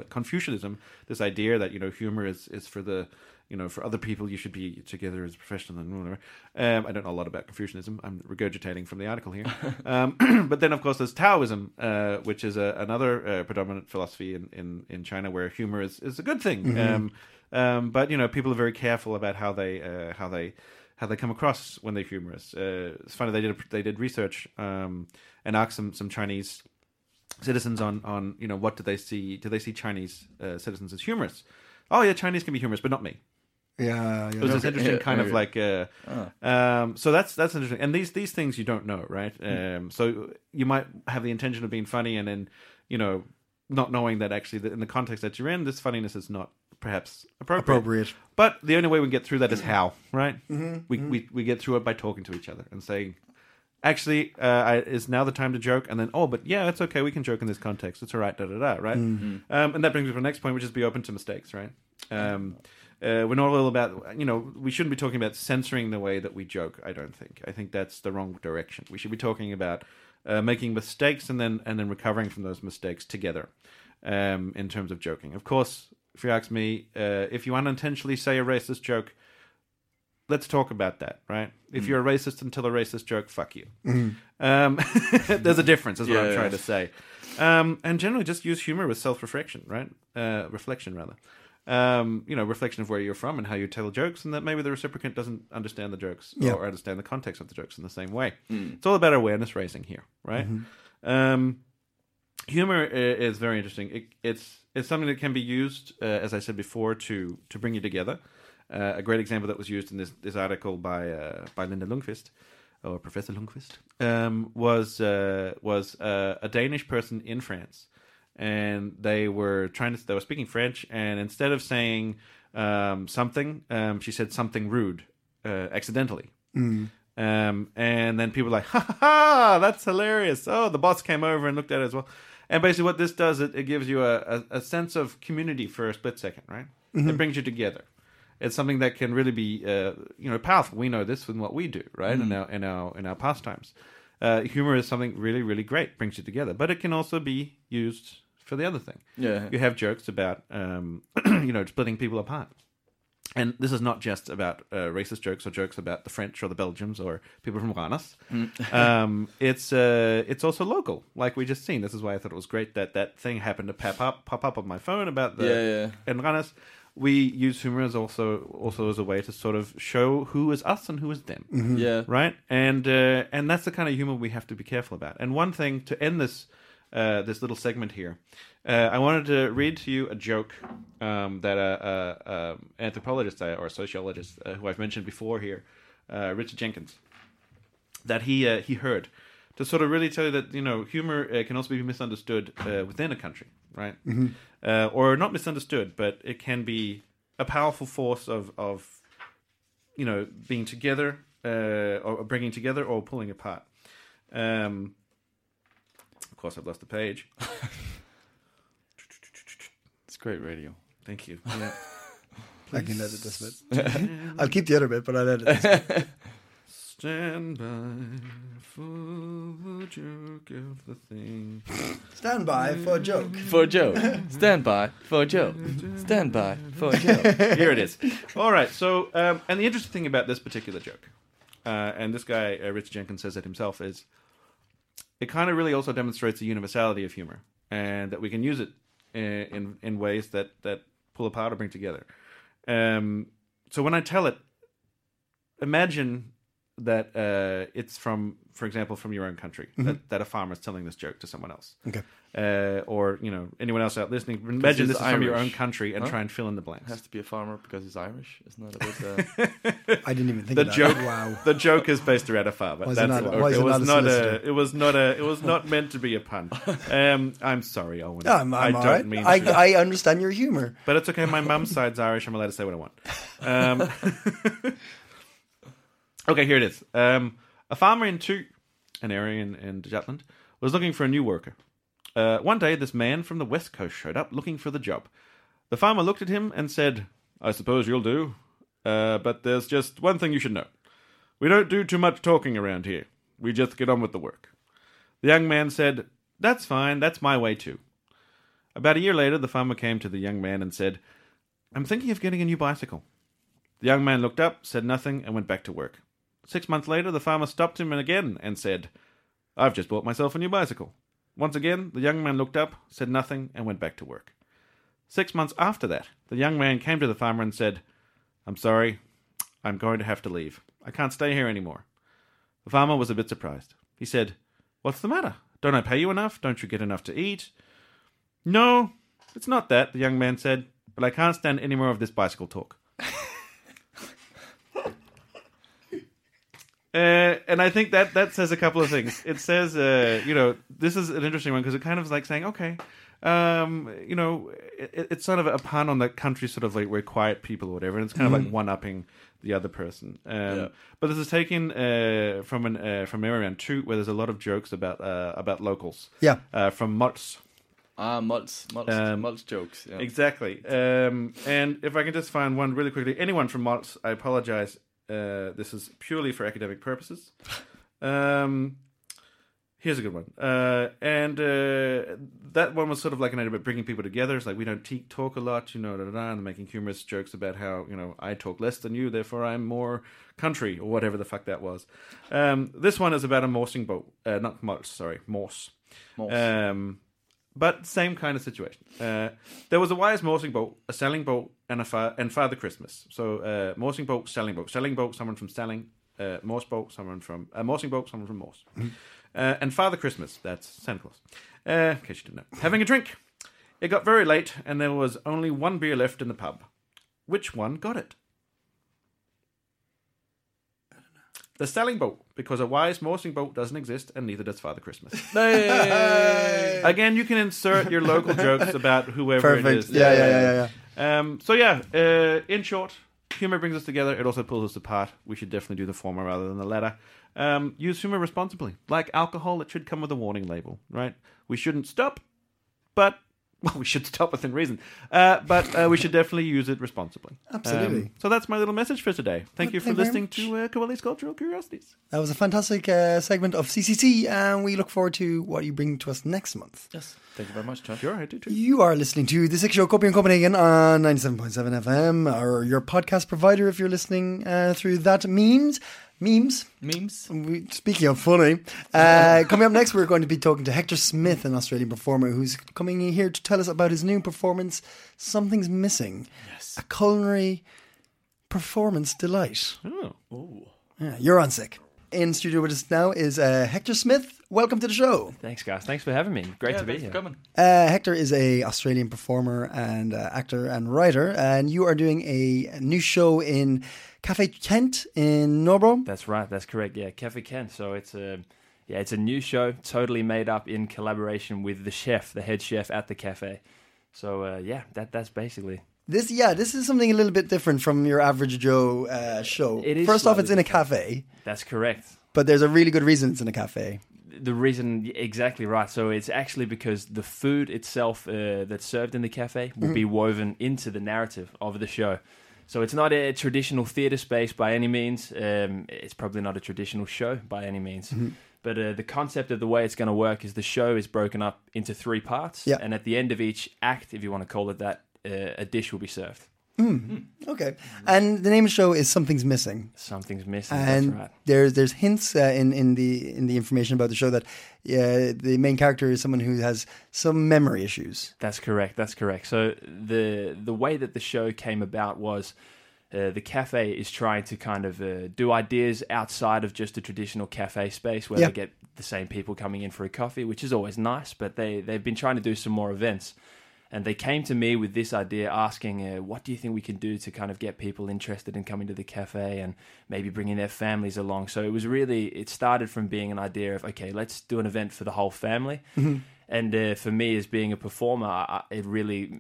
Confucianism, this idea that you know humor is is for the you know for other people. You should be together as a professional and whatever. Um, I don't know a lot about Confucianism. I'm regurgitating from the article here. um, but then of course there's Taoism, uh, which is a, another uh, predominant philosophy in, in in China where humor is is a good thing. Um, um, but you know people are very careful about how they uh, how they how they come across when they're humorous. Uh, it's funny they did they did research um, and asked some some Chinese citizens on on you know what do they see? Do they see Chinese uh, citizens as humorous? Oh yeah, Chinese can be humorous, but not me. Yeah, It yeah. was this interesting Yeah, kind of like, uh, um, so that's that's interesting. And these these things you don't know, right? Hmm. Um, so you might have the intention of being funny, and then you know, not knowing that actually that in the context that you're in, this funniness is not perhaps appropriate. appropriate. But the only way we get through that is how, right? Mm-hmm. We, we we get through it by talking to each other and saying, actually, uh, I, is now the time to joke? And then, oh, but yeah, it's okay. We can joke in this context. It's all right. Da da da. Right. Mm-hmm. Um, and that brings me to the next point, which is be open to mistakes. Right. Um, uh, we're not all about, you know, we shouldn't be talking about censoring the way that we joke. I don't think. I think that's the wrong direction. We should be talking about uh, making mistakes and then and then recovering from those mistakes together. Um, in terms of joking, of course, if you ask me, uh, if you unintentionally say a racist joke, let's talk about that, right? If you're a racist and tell a racist joke, fuck you. Um, there's a difference, is what Yeah, I'm yeah. trying to say. Um, and generally, just use humor with self-reflection, right? Uh, reflection, rather. Um, you know, reflection of where you're from and how you tell jokes, and that maybe the reciprocant doesn't understand the jokes Yeah. or understand the context of the jokes in the same way. It's all about awareness raising here, right? Um, humor is very interesting. It, it's it's something that can be used, uh, as I said before, to to bring you together. Uh, a great example that was used in this this article by uh, by Linda Lundqvist or Professor Lundqvist um, was uh, was uh, a Danish person in France, and they were trying to they were speaking French, and instead of saying um, something, um, she said something rude uh, accidentally. Um, and then people were like, ha ha ha, that's hilarious. Oh, the boss came over and looked at it as well. And basically, what this does, it, it gives you a, a, a sense of community for a split second, right? It brings you together. It's something that can really be, uh, you know, powerful. We know this from what we do, right? In our in our in our pastimes, uh, humor is something really really great. Brings you together, but it can also be used for the other thing. Yeah. You have jokes about, um, you know, splitting people apart. And this is not just about uh, racist jokes or jokes about the French or the Belgians or people from Randers. um, it's uh, it's also local, like we just seen. This is why I thought it was great that that thing happened to pop up pop up on my phone about the Yeah, yeah. in Randers. We use humor as also also as a way to sort of show who is us and who is them Yeah. right? And uh, and that's the kind of humor we have to be careful about. And one thing to end this uh, this little segment here, uh, I wanted to read to you a joke um, that a, a, a anthropologist uh, or sociologist uh, who I've mentioned before here, uh, Richard Jenkins, that he uh, he heard to sort of really tell you that you know humor uh, can also be misunderstood uh, within a country, right? Uh, or not misunderstood, but it can be a powerful force of of you know being together uh, or bringing together or pulling apart. Um, of course, I've lost the page. It's great radio. Thank you. Yeah. I can edit this bit. I'll keep the other bit, but I'll edit this. Stand by for the joke of the thing. Stand by for a joke. For a joke. Stand by for a joke. Stand by for a joke. Here it is. All right. So, um, and the interesting thing about this particular joke, uh, and this guy, uh, Rich Jenkins, says it himself, is it kind of really also demonstrates the universality of humor and that we can use it in in, in ways that that pull apart or bring together. Um, so when I tell it, imagine that uh, it's from, for example, from your own country. That, that a farmer is telling this joke to someone else, Okay. uh, or you know anyone else out listening. Imagine this is from your own country and Huh? try and fill in the blanks. Has to be a farmer because he's Irish. Isn't that a bit? Uh, I didn't even think the of that. joke Wow. the joke is based around a farmer. Why is it That's not- why is it it was not a not a it was not a it was not meant to be a pun. Um, I'm sorry, Owen. No, I'm, I'm I don't right. mean I, to. I understand your humor. but it's okay. My mum's side's Irish. I'm allowed to say what I want. Um, okay, here it is. Um, a farmer in Thy, an area in, in Jutland, was looking for a new worker. Uh, one day, this man from the west coast showed up looking for the job. The farmer looked at him and said, I suppose you'll do. Uh, but there's just one thing you should know. We don't do too much talking around here. We just get on with the work. The young man said, That's fine, that's my way too. About a year later, the farmer came to the young man and said, I'm thinking of getting a new bicycle. The young man looked up, said nothing, and went back to work. Six months later, the farmer stopped him again and said, I've just bought myself a new bicycle. Once again, the young man looked up, said nothing, and went back to work. Six months after that, the young man came to the farmer and said, I'm sorry, I'm going to have to leave. I can't stay here anymore. The farmer was a bit surprised. He said, What's the matter? Don't I pay you enough? Don't you get enough to eat? No, it's not that, the young man said, but I can't stand any more of this bicycle talk. Uh, and I think that that says a couple of things. It says, uh, you know, this is an interesting one because it kind of is like saying, okay, um, you know, it, it's sort of a pun on the country, sort of like we're quiet people or whatever, and it's kind of like one upping the other person. Um, But this is taken uh, from an uh, from Marianne Two, where there's a lot of jokes about uh, about locals. Yeah. uh, from Mols. Ah, Mults, Mults, Um, Mults jokes. Yeah. Exactly. Um, and if I can just find one really quickly, anyone from Mols, I apologize. Uh, this is purely for academic purposes. Um, here's a good one. Uh, and uh, that one was sort of like an idea about bringing people together. It's like we don't te- talk a lot, you know, da, da, da, and making humorous jokes about how, you know, I talk less than you, therefore I'm more country, or whatever the fuck that was. Um, this one is about a morsing boat. Uh, not Mols, sorry, Morse. Morse. Um, but same kind of situation. Uh, there was a wise morsing boat, a selling boat, and a fa- and Father Christmas. So uh, morsing boat, selling boat, selling boat, someone from selling, uh, Morse boat, someone from uh, morsing boat, someone from Morse, uh, and Father Christmas. That's Santa Claus. Uh, in case you didn't know, having a drink. It got very late, and there was only one beer left in the pub. Which one got it? The sailing boat, because a wise morsing boat doesn't exist, and neither does Father Christmas. Again, you can insert your local jokes about whoever it Perfect. is. Yeah, yeah, yeah, yeah. yeah. Um, so yeah, uh, in short, humor brings us together. It also pulls us apart. We should definitely do the former rather than the latter. Um, use humor responsibly. Like alcohol, it should come with a warning label, right? We shouldn't stop, but well, we should stop within reason. Uh, but uh, we should definitely use it responsibly. Absolutely. Um, so that's my little message for today. Thank Well, you for thank listening to uh, Coelli's Cultural Curiosities. That was a fantastic uh, segment of CCC, and we look forward to what you bring to us next month. yes. Thank you very much, John. Sure, I do too. You are listening to The Six Show Copenhagen Copenhagen on 97.7 FM, or your podcast provider if you're listening uh, through that memes. Memes. Memes. We, speaking of funny, uh, coming up next, we're going to be talking to Hector Smith, an Australian performer who's coming in here to tell us about his new performance, Something's Missing. Yes. A culinary performance delight. Oh. Yeah, you're on sick. In studio with us now is uh, Hector Smith. Welcome to the show. Thanks, guys. Thanks for having me. Great Yeah, to be here. coming. Uh, Hector is a Australian performer and uh, actor and writer, and you are doing a new show in Cafe Kent in Nørrebro. That's right. That's correct. Yeah, Cafe Kent. So it's a yeah, it's a new show, totally made up in collaboration with the chef, the head chef at the cafe. So uh, yeah, that that's basically This, yeah, this is something a little bit different from your average Joe uh, show. It is First off, it's in a cafe, that's correct. but there's a really good reason it's in a cafe. The reason exactly right. So it's actually because the food itself uh, that's served in the cafe will be woven into the narrative of the show. So it's not a traditional theater space by any means. Um, it's probably not a traditional show by any means. But uh, the concept of the way it's going to work is the show is broken up into three parts, Yeah. and at the end of each act, if you want to call it that, uh, a dish will be served. Okay, and the name of the show is Something's Missing, Something's missing. and that's right. there's there's hints uh, in in the in the information about the show that uh, the main character is someone who has some memory issues. That's correct. That's correct. So the the way that the show came about was uh, the cafe is trying to kind of uh, do ideas outside of just a traditional cafe space where Yeah. they get the same people coming in for a coffee, which is always nice. But they they've been trying to do some more events, and they came to me with this idea, asking, uh, "What do you think we can do to kind of get people interested in coming to the cafe and maybe bringing their families along?" So it was really it started from being an idea of, "Okay, let's do an event for the whole family." and uh, for me as being a performer I- it really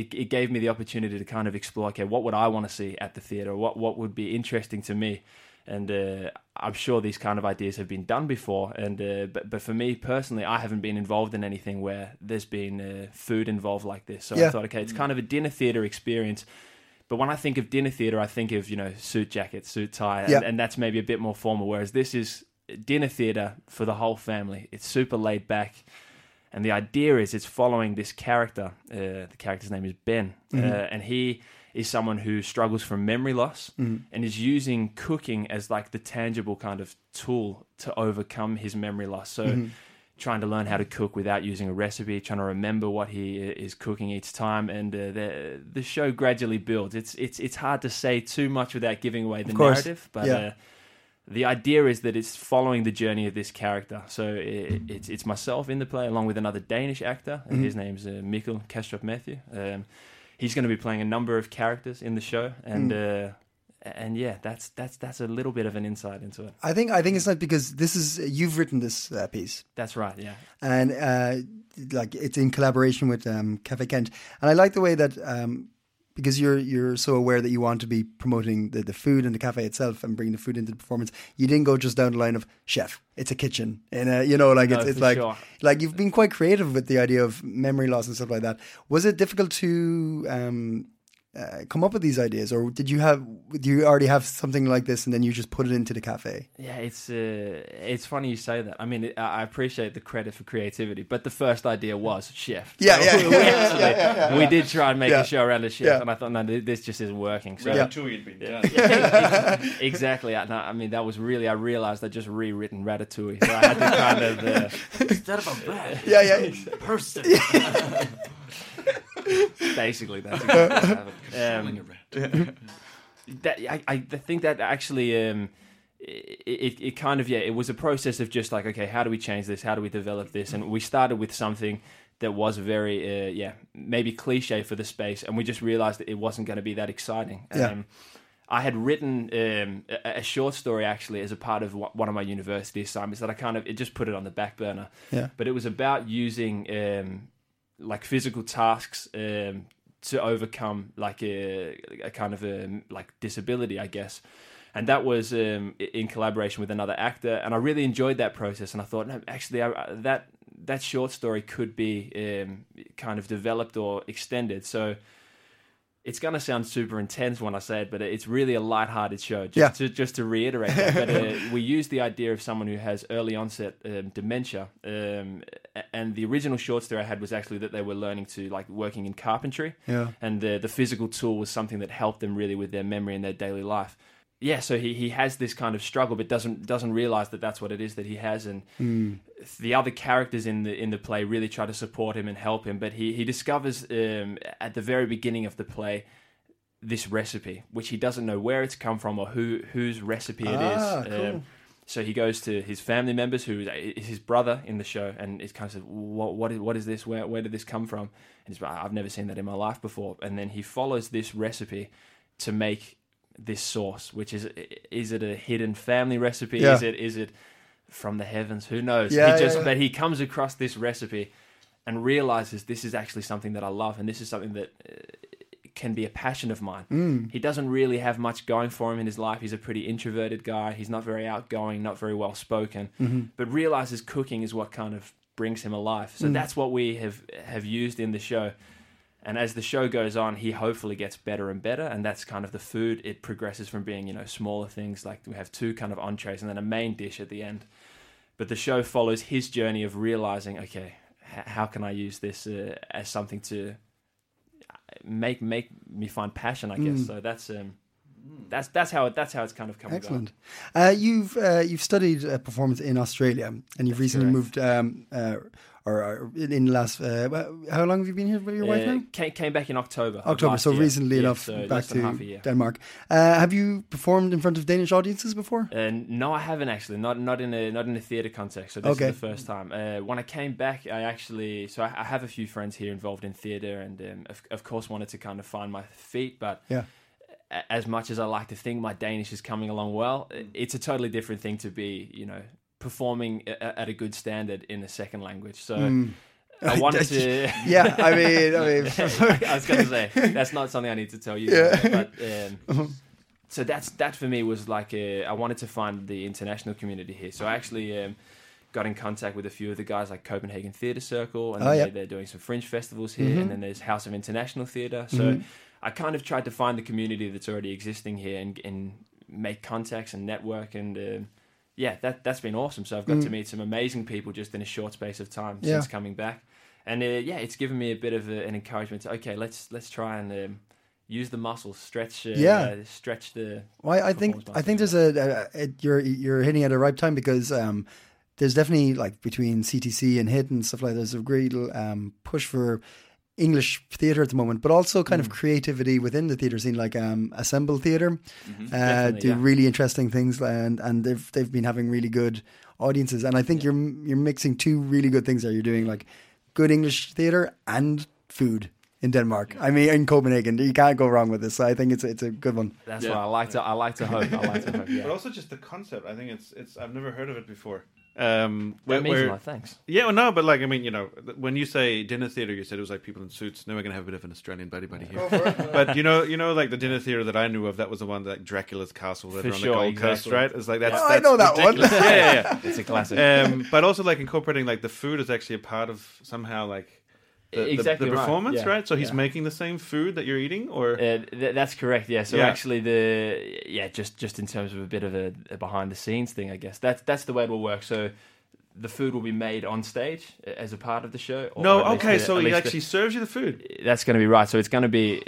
it, it gave me the opportunity to kind of explore okay what would i want to see at the theater what what would be interesting to me and uh, i'm sure these kind of ideas have been done before and uh, but, but for me personally i haven't been involved in anything where there's been uh, food involved like this so Yeah. i thought okay it's kind of a dinner theater experience but when I think of dinner theater, I think of you know suit jacket, suit tie, and, Yeah. and that's maybe a bit more formal. Whereas this is dinner theater for the whole family. It's super laid back, and the idea is it's following this character. Uh, the character's name is Ben, uh, and he is someone who struggles from memory loss and is using cooking as like the tangible kind of tool to overcome his memory loss. So. Trying to learn how to cook without using a recipe, trying to remember what he is cooking each time, and uh, the the show gradually builds. It's it's it's hard to say too much without giving away the narrative, but Yeah. uh, the idea is that it's following the journey of this character. So it, it's it's myself in the play along with another Danish actor. and His name's uh, Mikkel Kastrup Matthew. Um, he's going to be playing a number of characters in the show, and uh, and yeah, that's that's that's a little bit of an insight into it. I think I think it's not because this is you've written this uh, piece That's right. Yeah. and uh, like it's in collaboration with um, Cafe Kent, and I like the way that um, because you're you're so aware that you want to be promoting the, the food and the cafe itself and bringing the food into the performance. You didn't go just down the line of chef. It's a kitchen, and uh, you know, like No, it's, it's like sure. like you've been quite creative with the idea of memory loss and stuff like that. Was it difficult to um, uh, come up with these ideas, or did you have do you already have something like this and then you just put it into the cafe? Yeah, it's uh, it's funny you say that. I mean, I I appreciate the credit for creativity, but the first idea was shift. Yeah, So yeah, we, yeah, actually- yeah, yeah, yeah. we did try and make Yeah. a show around a shift, Yeah. and I thought, no, this just isn't working. So Ratatouille had been done. exactly. I, no, I mean, that was really. I realized I just rewritten Ratatouille, so I had to kind of. Uh, Instead of a bread, Yeah, yeah. person. basically, that's exactly what happened. Um, a rat. that I, I think that actually um it, it, it kind of yeah it was a process of just like okay how do we change this how do we develop this and we started with something that was very uh, yeah maybe cliche for the space and we just realized that it wasn't going to be that exciting Yeah. um, I had written um, a, a short story actually as a part of one one of my university assignments that I kind of it just put it on the back burner Yeah. but it was about using um, like physical tasks um, to overcome like a, a kind of a like disability, I guess. And that was um, in collaboration with another actor, and I really enjoyed that process. And I thought, no, actually, I, that that short story could be um, kind of developed or extended. So it's gonna sound super intense when I say it, but it's really a light-hearted show. Just Yeah. to just to reiterate that, but uh, we use the idea of someone who has early onset um, dementia, um, and the original short story I had was actually that they were learning to like working in carpentry, Yeah. and the the physical tool was something that helped them really with their memory and their daily life. Yeah, so he, he has this kind of struggle, but doesn't doesn't realize that that's what it is that he has, and the other characters in the in the play really try to support him and help him. But he he discovers um, at the very beginning of the play this recipe, which he doesn't know where it's come from or who whose recipe it is. Ah, cool. Um, so he goes to his family members, who is his brother in the show, and it's kind of says, "What what is what is this? Where where did this come from?" And he's like, "I've never seen that in my life before." And then he follows this recipe to make this sauce, which is is it a hidden family recipe? Yeah. Is it is it from the heavens? Who knows? Yeah, he just yeah, but he comes across this recipe and realizes this is actually something that I love, and this is something that uh, can be a passion of mine. Mm. He doesn't really have much going for him in his life. He's a pretty introverted guy. He's not very outgoing, not very well spoken, Mm-hmm. but realizes cooking is what kind of brings him alive. Mm. So that's what we have have used in the show. And as the show goes on, he hopefully gets better and better. And that's kind of the food. It progresses from being, you know, smaller things like we have two kind of entrees and then a main dish at the end. But the show follows his journey of realizing, okay, h- how can I use this uh, as something to make make me find passion? I Mm. guess so. That's um, that's that's how it, that's how it's kind of come Excellent. Uh, you've uh, you've studied uh, performance in Australia, and you've recently correct. moved. Um, uh, or, or in in the last, uh, how long have you been here with your wife Uh, now? came, came back in October. October, so year. recently Yeah, enough so back to half a year. Denmark. Uh, have you performed in front of Danish audiences before? Uh, no, I haven't actually. Not not in a not in a theater context. So this Okay. is the first time. Uh, when I came back, I actually so I, I have a few friends here involved in theater, and um, of, of course wanted to kind of find my feet. But Yeah. as much as I like to think my Danish is coming along well, it's a totally different thing to be you know performing a- at a good standard in a second language. So. I wanted to. yeah, I mean, I mean, I was going to say that's not something I need to tell you. But um, so that's that for me was like a, I wanted to find the international community here. So I actually um, got in contact with a few of the guys like Copenhagen Theatre Circle, and Oh, they, yeah. they're doing some fringe festivals here, and then there's House of International Theatre. So I kind of tried to find the community that's already existing here and, and make contacts and network and. Um, yeah, that that's been awesome. So I've got to meet some amazing people just in a short space of time Yeah. since coming back, and uh, yeah, it's given me a bit of a, an encouragement to okay, let's let's try and um, use the muscles, stretch, uh, Yeah. stretch the. Well, I think I think there's a, a, a you're you're hitting at the right time because um, there's definitely like between CTC and HIT and stuff like that, there's a great um, push for English theatre at the moment, but also kind Mm. of creativity within the theatre scene, like um, Assemble Theatre, Mm-hmm. uh, do yeah. really interesting things, and and they've they've been having really good audiences, and I think you're you're mixing two really good things there. You're doing like good English theatre and food in Denmark. I mean, in Copenhagen, you can't go wrong with this. So I think it's it's a good one. That's Yeah. what I like to. I like to hope. I like to hope. But also just the concept. I think it's it's. I've never heard of it before. Um, That where- means where- a lot. Thanks. Yeah, well, no, but like I mean, you know, when you say dinner theater, you said it was like people in suits. Now we're gonna have a bit of an Australian buddy buddy here. but you know, you know, like the dinner theater that I knew of, that was the one like Dracula's castle that on sure, the Gold Coast, right? It's like that's. Oh, I know that one. yeah, yeah, yeah. It's a classic. um, but also like incorporating like the food is actually a part of somehow like the, the- Exactly the, right, performance, yeah, right? So he's yeah. making the same food that you're eating, or Uh, th- that's correct. Yeah. So Yeah. actually, the yeah, just just in terms of a bit of a, a behind the scenes thing, I guess that's that's the way it will work. So the food will be made on stage as a part of the show. or no? Okay, the- so he least the- actually serves you the food. that's going to be right. So it's going to be,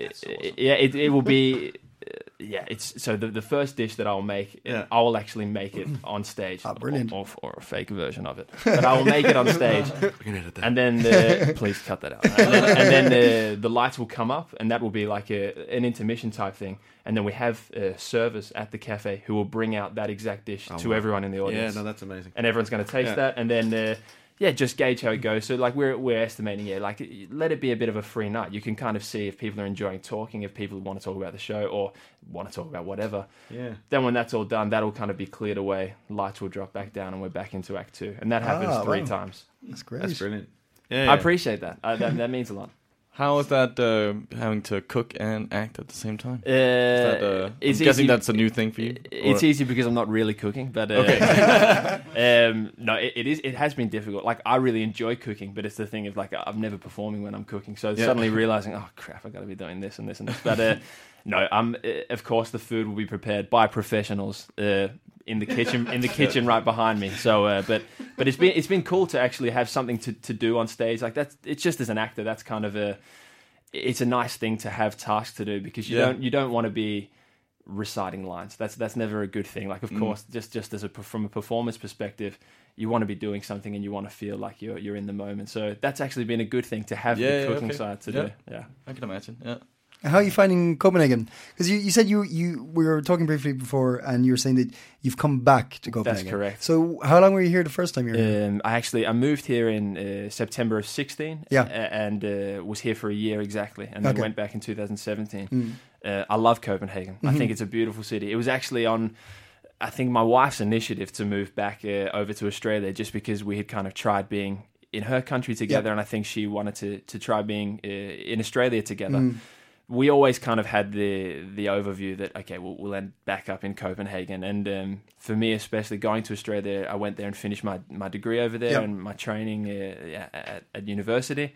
yeah, it, it will be, yeah. It's so the the first dish that I'll make, Yeah. I will actually make it on stage. Ah, brilliant. Or, or, or a fake version of it, but I will make it on stage, We can edit that. and then the, please cut that out. And then, and then the the lights will come up, and that will be like a an intermission type thing. And then we have a service at the cafe who will bring out that exact dish to Oh, wow. everyone in the audience. yeah, no, that's amazing. and everyone's going to taste Yeah. that, and then uh, yeah, just gauge how it goes. So like we're we're estimating, yeah, like let it be a bit of a free night. You can kind of see if people are enjoying talking, if people want to talk about the show or want to talk about whatever. Yeah. Then when that's all done, that'll kind of be cleared away. Lights will drop back down, and we're back into Act Two, and that happens Ah, three wow. times. That's great. That's brilliant. Yeah, I appreciate that. Uh, that. That means a lot. How is that uh, having to cook and act at the same time? Uh, Is that, uh, I'm guessing easy- that's a new thing for you. It's or- easy because I'm not really cooking, but uh, um, no, it, it is. It has been difficult. Like I really enjoy cooking, but it's the thing of like I'm never performing when I'm cooking. So Yeah. suddenly realizing, oh crap, I got to be doing this and this and this. But uh, no, um, uh, of course the food will be prepared by professionals uh, in the kitchen in the kitchen right behind me. So, uh, but but it's been it's been cool to actually have something to, to do on stage. Like that's it's just as an actor, that's kind of a it's a nice thing to have tasks to do because you Yeah. don't you don't want to be reciting lines. That's that's never a good thing. Like Mm. of course, just just as a from a performance perspective, you want to be doing something and you want to feel like you're you're in the moment. So that's actually been a good thing to have Yeah, the yeah, cooking okay. side to Yeah. do. Yeah. I can imagine. Yeah. How are you finding Copenhagen? Because you, you said you you we were talking briefly before, and you were saying that you've come back to Copenhagen. That's correct. So how long were you here the first time you were here? Um, I actually I moved here in uh, September of 16. Yeah. and uh, was here for a year exactly, and then Okay. went back in 2017. Mm. Uh, I love Copenhagen. I think it's a beautiful city. It was actually on, I think my wife's initiative to move back uh, over to Australia, just because we had kind of tried being in her country together, and I think she wanted to to try being uh, in Australia together. Mm. We always kind of had the the overview that okay, we'll, we'll end back up in Copenhagen, and um, for me especially going to Australia, I went there and finished my my degree over there Yep. and my training uh, at, at university.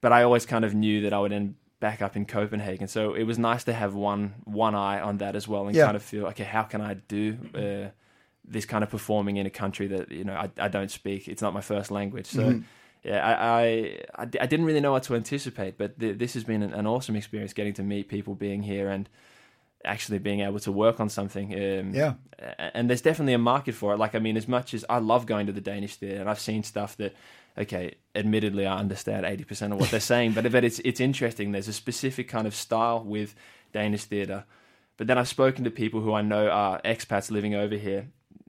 But I always kind of knew that I would end back up in Copenhagen. So it was nice to have one one eye on that as well, and Yeah. kind of feel okay, how can I do uh, this kind of performing in a country that you know I, I don't speak? It's not my first language, so. Mhm. Yeah, I, I, I didn't really know what to anticipate, but th- this has been an, an awesome experience getting to meet people, being here, and actually being able to work on something. Um, Yeah. and there's definitely a market for it. Like, I mean, as much as I love going to the Danish theatre, and I've seen stuff that, okay, admittedly, I understand 80% of what they're saying, but but it's it's interesting. There's a specific kind of style with Danish theatre. But then I've spoken to people who I know are expats living over here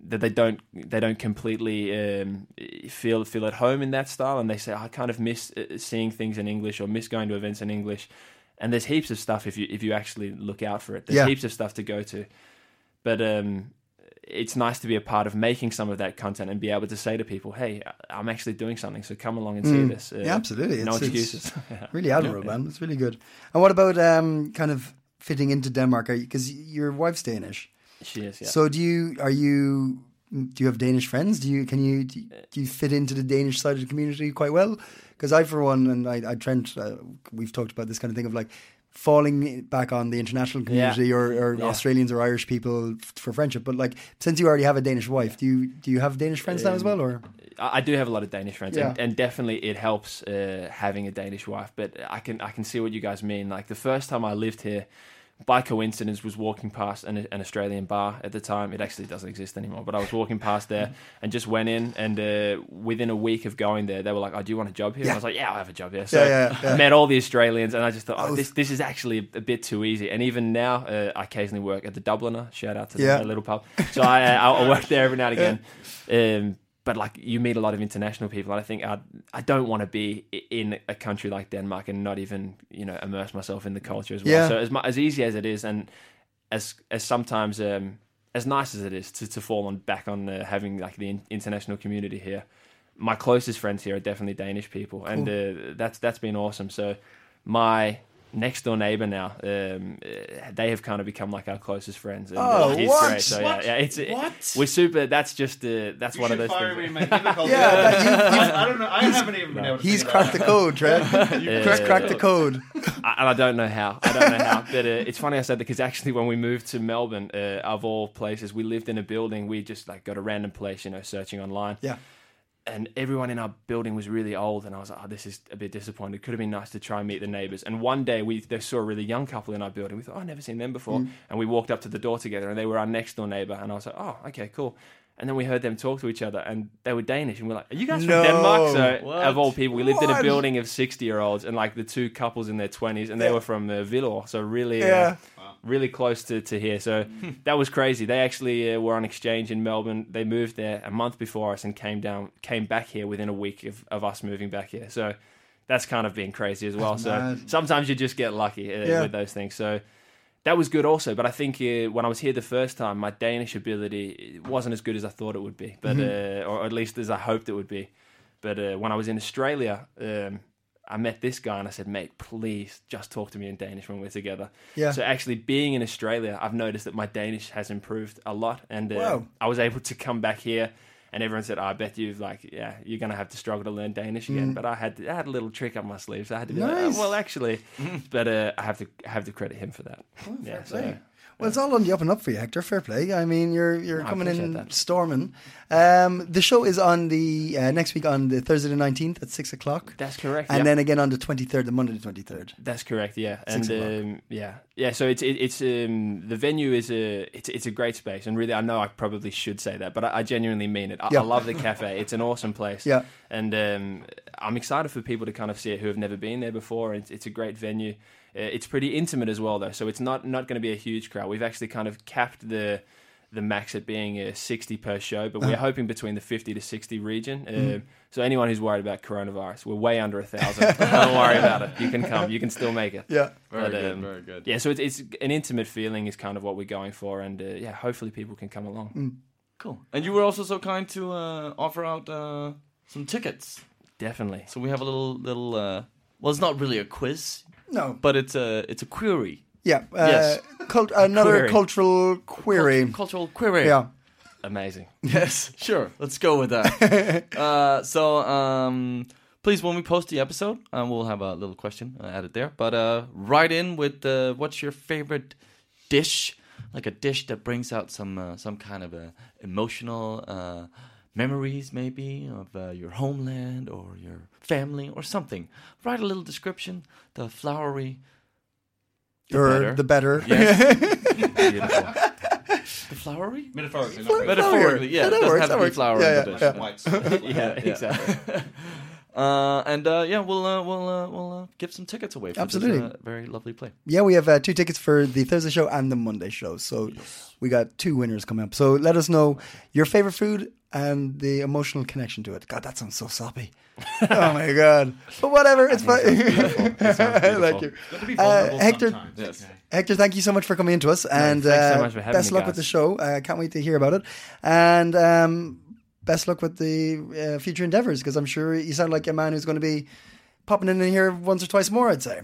that they don't they don't completely um, feel feel at home in that style, and they say I kind of miss uh, seeing things in English or miss going to events in English. And there's heaps of stuff if you if you actually look out for it. There's Yeah. heaps of stuff to go to, but um, it's nice to be a part of making some of that content and be able to say to people, "Hey, I'm actually doing something, so come along and see Mm. this." Uh, Yeah, absolutely. No It's- it's- excuses. Really admirable, man. It's really good. And what about um, kind of fitting into Denmark? Because your wife's Danish. She is. Yeah. So do you? Are you? Do you have Danish friends? Do you? Can you? Do you, do you fit into the Danish side of the community quite well? Because I, for one, and I, I Trent, uh, we've talked about this kind of thing of like falling back on the international community or, or Yeah. Australians or Irish people for friendship. But like, since you already have a Danish wife, do you do you have Danish friends now as well, or? I do have a lot of Danish friends, and, and definitely it helps uh, having a Danish wife. But I can I can see what you guys mean. Like the first time I lived here, by coincidence, was walking past an, an Australian bar at the time. It actually doesn't exist anymore, but I was walking past there and just went in. And uh, within a week of going there, they were like, "Oh, do you want a job here?" And I was like, "Yeah, I have a job here." So Yeah, yeah, yeah. I met all the Australians, and I just thought, "Oh, this this is actually a bit too easy." And even now, uh, I occasionally work at the Dubliner. Shout out to Yeah. the little pub. So I, uh, I work there every now and again. Um, but like you meet a lot of international people, and I think I I don't want to be in a country like Denmark and not even you know immerse myself in the culture as well. Yeah. So as as easy as it is, and as as sometimes um, as nice as it is to, to fall on back on uh, having like the in- international community here, my closest friends here are definitely Danish people, and uh, that's that's been awesome. So my next door neighbor now, um, uh, they have kind of become like our closest friends. And, Oh, uh, he's what? great. So What? yeah, it's What? we're super. That's just uh, that's You one of should those fire things. me and make him a cult Yeah, that- you- I, I don't know. I haven't even been able to. He's cracked that the code, Trev. Uh, Chris cracked the code. I, and I don't know how. I don't know how. But uh, it's funny I said that because actually, when we moved to Melbourne, uh, of all places, we lived in a building. We just like got a random place, you know, searching online. Yeah. And everyone in our building was really old, and I was like, "Oh, this is a bit disappointed. Could have been nice to try and meet the neighbors." And one day, we they saw a really young couple in our building. We thought, "Oh, I've never seen them before." Mm. And we walked up to the door together, and they were our next door neighbor. And I was like, "Oh, okay, cool." And then we heard them talk to each other, and they were Danish, and we're like, "Are you guys No. from Denmark?" So, What? of all people, we lived in a building of sixty-year-olds, and like the two couples in their twenties, and they were from uh, Villor, so really, Yeah. uh, really close to, to here. So that was crazy. They actually uh, were on exchange in Melbourne. They moved there a month before us and came down, came back here within a week of, of us moving back here. So that's kind of been crazy as well. So mad. sometimes you just get lucky uh, Yeah. with those things. So that was good also. But I think uh, when I was here the first time, my Danish ability wasn't as good as I thought it would be, but uh, or at least as I hoped it would be. But uh, when I was in Australia, um, I met this guy and I said, "Mate, please just talk to me in Danish when we're together." Yeah. So actually, being in Australia, I've noticed that my Danish has improved a lot, and uh, Wow. I was able to come back here. And everyone said, "I bet you've like, yeah, you're gonna have to struggle to learn Danish again." But I had I had a little trick up my sleeve, so I had to be like, Mm. "Oh, well, actually, but uh, I have to I have to credit him for that. yeah, so. Well, it's all on the up and up for you, Hector. Fair play. I mean, you're you're I coming in that. storming. Um, the show is on the uh, next week on the Thursday the nineteenth at six o'clock, that's correct. and yeah. then again on the twenty third, the Monday the twenty third. That's correct. Yeah, Six and um, yeah, yeah. So it's it, it's um, the venue is a it's it's a great space, and really, I know I probably should say that, but I, I genuinely mean it. I, Yeah. I love the cafe. It's an awesome place. Yeah. and um, I'm excited for people to kind of see it who have never been there before. It's, it's a great venue. Uh, it's pretty intimate as well, though, so it's not not going to be a huge crowd. We've actually kind of capped the the max at being uh, 60 per show, but we're hoping between the 50 to 60 region. Uh, Mm. So anyone who's worried about coronavirus, we're way under a thousand. Don't worry about it. You can come. You can still make it. Yeah. Very But, good, um, very good. Yeah, so it's, it's an intimate feeling is kind of what we're going for, and uh, yeah, hopefully people can come along. Mm. Cool. And you were also so kind to uh, offer out uh, some tickets. Definitely. So we have a little little. Uh, well, it's not really a quiz, No. but it's a it's a query. Yeah. Uh, Yes. cult- another Query. cultural query. Cultural query. Yeah. Amazing. Yes, sure. Let's go with that. uh, so, um, please, when we post the episode, uh, we'll have a little question uh, added there. But uh, write in with uh, what's your favorite dish, like a dish that brings out some uh, some kind of uh, emotional uh, memories, maybe of uh, your homeland or your family or something. Write a little description. The flowery. The or better. the better. Yes. Beautiful. the flowery. Metaphorically, not Metaphorically, yeah. Yeah, it that doesn't works, have that to be works. flower Yeah, in the yeah, dish. yeah. yeah, Yeah. exactly. Uh, and uh, yeah, we'll uh, we'll uh, we'll uh, give some tickets away. For Absolutely. this, uh, very lovely play. Yeah, we have uh, two tickets for the Thursday show and the Monday show. So we got two winners coming up. So let us know your favorite food and the emotional connection to it. God, that sounds so soppy. oh my god. But whatever, it's fine. I like you. Got to be Uh, Hector- sometimes. Yes. Hector, thank you so much for coming into us, and thanks so uh, much for having best me, luck guys. with the show. I uh, can't wait to hear about it, and um, best luck with the uh, future endeavors because I'm sure you sound like a man who's going to be popping in here once or twice more. I'd say.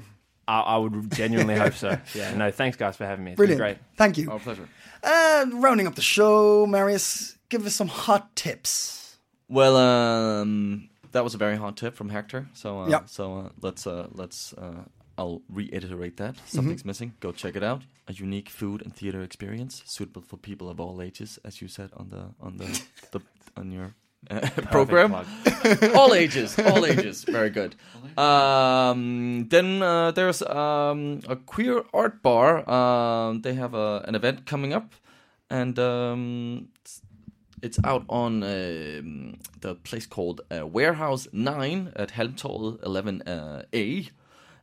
I, I would genuinely hope so. Yeah, no, thanks guys for having me. It's Brilliant. been great. Thank you. Our pleasure. And rounding up the show, Marius, give us some hot tips. Well, um, that was a very hot tip from Hector. So uh, Yeah. so uh, let's uh, let's uh, I'll reiterate that Mm-hmm. something's missing. Go check it out. A unique food and theater experience suitable for people of all ages, as you said on the on the, the on your program. all ages, all ages. Very good. Um, then uh, there's um, a queer art bar. Um, they have a, an event coming up, and um, it's, out on um, the place called uh, Warehouse Nine at Halmtorvet 11A.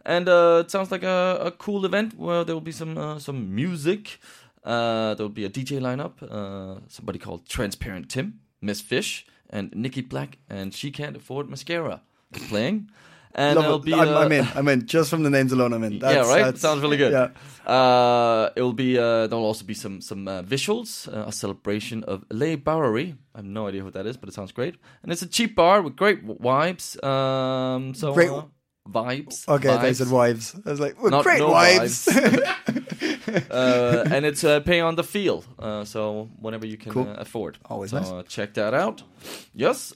And uh, it sounds like a, a cool event where there will be some uh, some music. Uh, there will be a DJ lineup. Uh, somebody called Transparent Tim, Miss Fish, and Nikki Black, and She Can't Afford Mascara playing. And Love there'll it. be I'm, uh, I'm in. I'm in. Just from the names alone, I'm in. yeah, right. that's- Sounds really good. Yeah. Uh, it will be. Uh, there'll also be some some uh, visuals, uh, a celebration of Le Bowery. I have no idea what that is, but it sounds great. And it's a cheap bar with great vibes. Um, so Great- vibes. Okay, they vibes. said wives. I was like, well, Not- great no wives. uh, and it's uh, pay on the feel, uh, so whenever you can Cool. uh, afford. Always so, nice. Uh, check that out. Yes.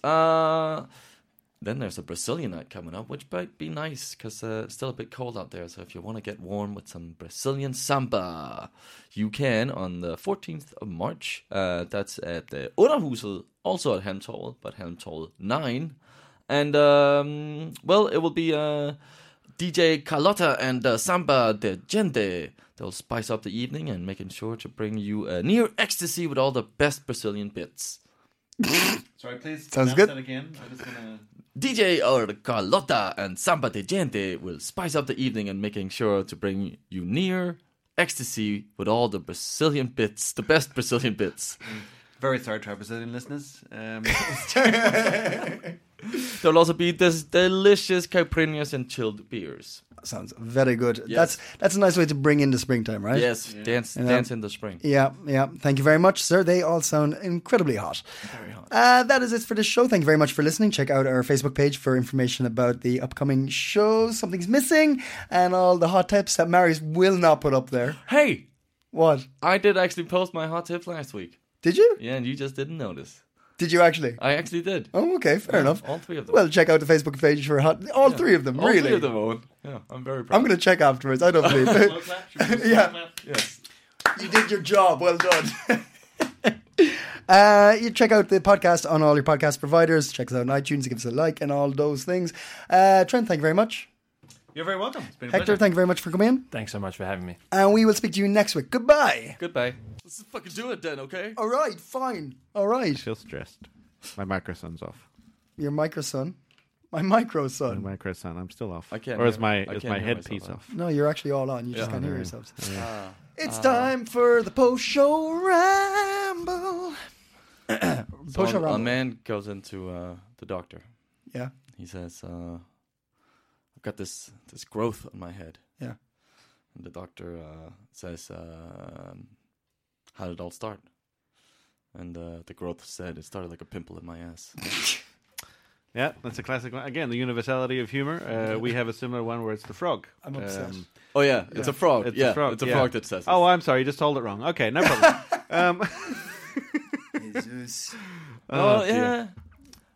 Then there's a Brazilian night coming up, which might be nice because uh, it's still a bit cold out there. So if you want to get warm with some Brazilian samba, you can on the 14th of March. Uh, that's at the Underhuset, also at Halmtorvet, but Halmtorvet 9. And, um, well, it will be uh, DJ Carlotta and uh, Samba de Gente. They'll spice up the evening and making sure to bring you a near ecstasy with all the best Brazilian bits. Sorry, please. Sounds good. That again. I just wanna... DJ or Carlotta and Samba de Gente will spice up the evening and making sure to bring you near ecstasy with all the Brazilian bits, the best Brazilian bits. Mm. Very sorry to our Brazilian listeners. Um, There'll also be this delicious caipirinhas and chilled beers. Sounds very good. Yes. That's that's a nice way to bring in the springtime, right? Yes, dance, Yeah. dance in the spring. Yeah, yeah. Thank you very much, sir. They all sound incredibly hot. Very hot. Uh, that is it for this show. Thank you very much for listening. Check out our Facebook page for information about the upcoming shows, Something's Missing, and all the hot tips that Marius will not put up there. Hey, What? I did actually post my hot tip last week. Did you? Yeah, and you just didn't notice. Did you actually? I actually did. Oh, okay, fair enough. All three of them. Well, check out the Facebook page for hot. All three of them, All really. three of them, Owen. Yeah, I'm very proud. I'm going to check afterwards. I don't believe it. yeah, Yes. you did your job. Well done. Uh, you check out the podcast on all your podcast providers. Check us out on iTunes. Give us a like and all those things. Uh, Trent, thank you very much. You're very welcome. It's been a Hector, pleasure. thank you very much for coming in. Thanks so much for having me. And we will speak to you next week. Goodbye. Goodbye. Let's fucking do it then, okay? All right, fine. All right. feel stressed. My micro son's off. Your micro son. My micro My son. micro son, I'm still off. I can't Or is hear- my I is can't my hear headpiece myself. off? No, you're actually all on. You just Yeah. can't hear there. yourselves. Ah. It's time for the post show ramble. So post show a, a ramble. man goes into uh, the doctor. Yeah. He says, uh, "I've got this this growth on my head." Yeah. And the doctor uh, says, um, "How did it all start?" And uh, the growth said, "It started like a pimple in my ass." Yeah, that's a classic one. Again, the universality of humor. Uh, we have a similar one where it's the frog. I'm upset. Um, oh yeah, it's a frog. It's a yeah, frog, it's a yeah. frog that says. oh. I'm sorry. You just told it wrong. Okay, no problem. um, Jesus. Oh, dear. yeah.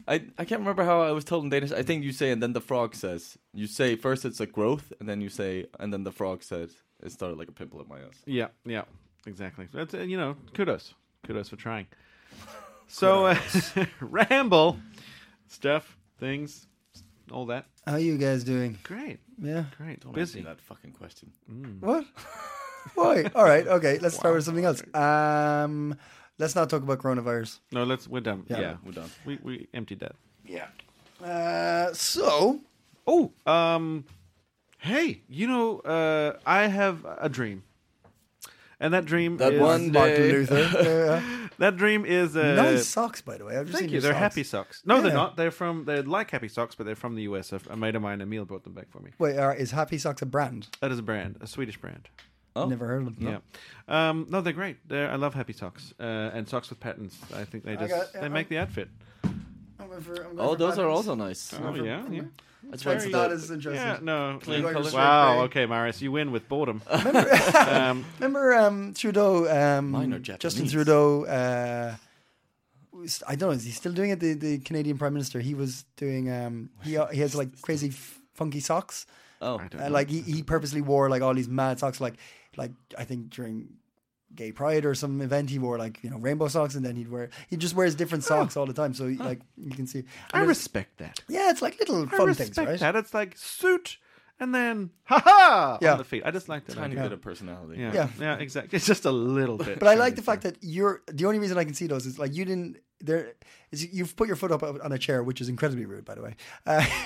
I, I can't remember how I was told in Danish. I think you say, and then the frog says. You say first it's a growth, and then you say, and then the frog says it started like a pimple in my ass. Yeah, yeah, exactly. That's uh, you know, kudos, kudos for trying. So, uh, ramble, stuff, things, all that. How you guys doing? Great, Yeah. great, Don't ask me busy. that fucking question. What? Why? All right. Okay. Let's start with something else. Um, let's not talk about coronavirus. No, let's. We're done. Yeah. Yeah, We're done. we we emptied that. Yeah. Uh, so Oh, um, hey, you know, uh, I have a dream, and that dream That is one Martin day- Luther. That dream is uh, nice socks, by the way. I've just Thank seen you. your They're socks. happy socks. No, Yeah. they're not. They're from. They're like happy socks, but they're from the US. A a mate of mine, Emil, brought them back for me. Wait, uh, is Happy Socks a brand? That is a brand, a Swedish brand. Oh. Never heard of them. Yeah. Um, no, they're great. They're, I love happy socks uh, and socks with patterns. I think they just got- yeah, they make the outfit. I'm going for, I'm going Oh, for those are patterns. also nice. Oh yeah, yeah. That's That's very not as interesting. Yeah, no. Clean Like color. straight Wow. grey. Okay, Marius, you win with boredom. Remember, um, remember um, Trudeau? Um, Mine are Justin Japanese. Trudeau. Uh, was- I don't know. Is he still doing it? The, the Canadian Prime Minister. He was doing. Um, he he has like crazy f- funky socks. Oh, I don't Uh, know. like he, he purposely wore like all these mad socks. Like like I think during gay pride or some event, he wore like you know rainbow socks, and then he'd wear he just wears different socks all the time. So like you can see, I and there's- respect that. yeah, it's like little I fun respect things, right? that. It's like suit and then ha ha Yeah. on the feet. I just like that. Tiny idea. bit of personality. Yeah. Yeah. yeah, exactly. It's just a little bit. But I like the fact that you're the only reason I can see those is like you didn't there is you've put your foot up on a chair, which is incredibly rude, by the way. Uh,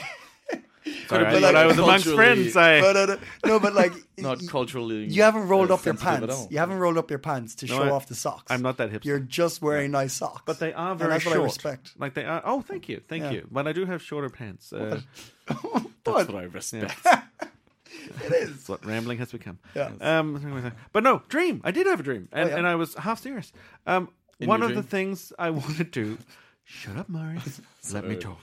Sorry, I but thought like- I was amongst friends. I, but, uh, no, but like Not culturally. You haven't rolled up your pants. You haven't rolled up your pants to No, show I- off the socks. I'm not that hipster. You're just wearing nice socks. but they are And very that's short. what I respect. Like they are. Oh, thank you, thank Yeah. you. But I do have shorter pants. Uh, That's what I respect. it is. That's what rambling has become. Yeah. Um, but no, dream. I did have a dream, and, yeah? and I was half serious. Um, one your of the things I wanted to. Shut up, Murray. Let me talk.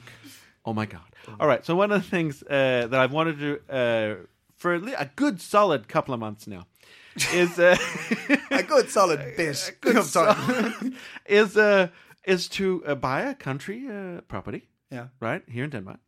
Oh my god. All right. So one of the things uh, that I've wanted to do uh, for a good solid couple of months now is uh, A good solid bit. I'm sorry. is uh, is to uh, buy a country uh, property. Yeah. right here in Denmark.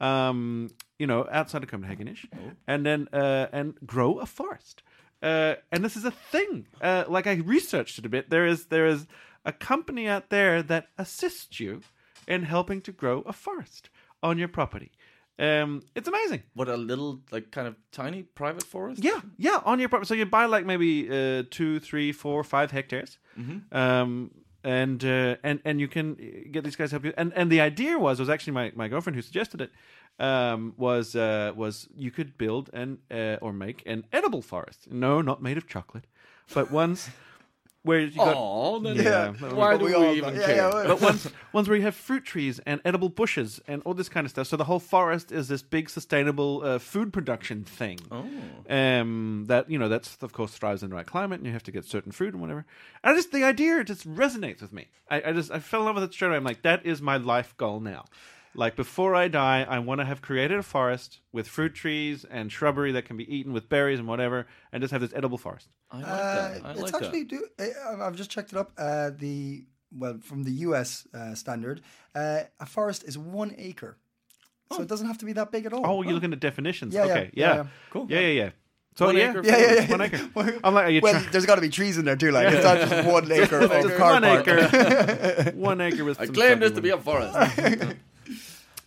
Um, you know, outside of Copenhagen-ish, and then uh, and grow a forest. Uh, and this is a thing. Uh, like I researched it a bit. There is there is a company out there that assists you in helping to grow a forest on your property. Um, it's amazing. What a little, like, kind of tiny private forest. Yeah, yeah, on your property. So you buy like maybe uh, two, three, four, five hectares, um, and uh, and and you can get these guys to help you. And and the idea was was actually my, my girlfriend who suggested it. Um, was uh, was you could build an uh, or make an edible forest? No, not made of chocolate, but ones where you got Oh, then Yeah. why do we we, even got- yeah, care? yeah, but ones ones where you have fruit trees and edible bushes and all this kind of stuff. So the whole forest is this big sustainable uh, food production thing. Oh. Um, that you know that's of course thrives in the right climate, and you have to get certain food and whatever. And I just the idea just resonates with me. I, I just I fell in love with it straight away. I'm like that is my life goal now. Like before I die, I want to have created a forest with fruit trees and shrubbery that can be eaten with berries and whatever, and just have this edible forest. I like Uh, that. I it's like actually that. do. I- I've just checked it up. Uh, the well from the U.S. Uh, standard, uh, a forest is one acre, so it doesn't have to be that big at all. Oh, you're looking at definitions. Yeah, yeah, okay, yeah, yeah, yeah. Cool. Yeah, yeah, yeah. So One yeah, acre Yeah, yeah, yeah. one acre. I'm like, are you well, trying? there's got to be trees in there too. Like it's not just one acre of Just car one park. acre. one acre with. I some claim this to be a forest.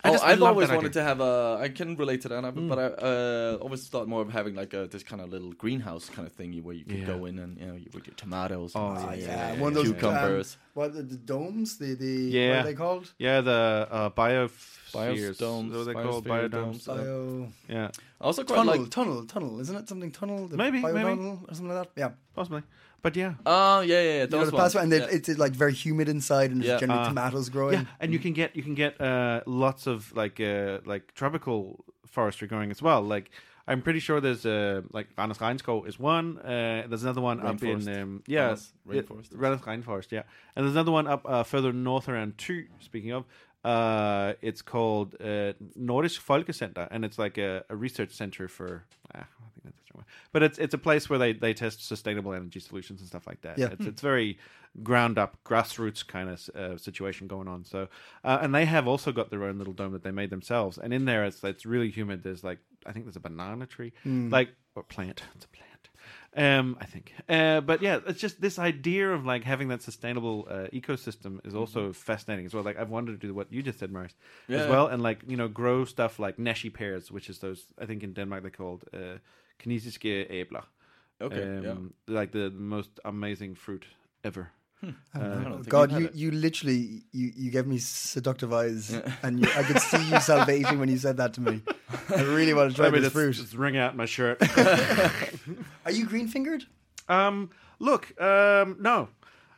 I oh, just- I I've love always wanted idea. to have a. I can relate to that, but I uh, always thought more of having like a this kind of little greenhouse kind of thing where you could Yeah. go in and you know you, with your tomatoes. Oh, and yeah, Yeah, yeah, one of those cucumbers. Um, what the, the domes? The the what are they called? Yeah, the uh, biospheres. Biostomes, What are they called? biosphere Biodomes. domes. Bio Yeah, also quite tunnel, like. tunnel, tunnel. Isn't it something tunnel? The Maybe, maybe. tunnel or something like that. Yeah, possibly. But yeah. Oh yeah, yeah, yeah. you know the ones. pathway, and Yeah. it's like very humid inside, and there's Yeah. generally Uh, tomatoes growing. Yeah, and you can get you can get uh, lots of like uh, like tropical forestry going as well. Like I'm pretty sure there's uh, like Randers Regnskov is one. Uh, there's another one up in Rainforest. um, yeah, Randers yeah, Rainforest. Randers Rainforest, yeah. And there's another one up uh, further north around Thy. Speaking of, uh, it's called uh, Nordisk Folkecenter, and it's like a, a research center for. Ah, I think that's the. But it's it's a place where they, they test sustainable energy solutions and stuff like that. Yeah. It's, it's very ground up, grassroots kind of uh, situation going on. So, uh, and they have also got their own little dome that they made themselves. And in there, it's it's really humid. There's like I think there's a banana tree, like or plant. It's a plant. Um, I think, uh, but yeah, it's just this idea of like having that sustainable uh, ecosystem is also fascinating as well. Like I've wanted to do what you just said, Maris, as well, and like you know grow stuff like nashi pears, which is those I think in Denmark they're called uh, kinesiske æbler. Okay. yeah. Um, like the most amazing fruit ever. I God, you've you, you literally you, you gave me seductive eyes, and you, I could see you salivating when you said that to me. I really want to try Let me this just, fruit. just wring out my shirt. Are you green fingered? um, look, um, no,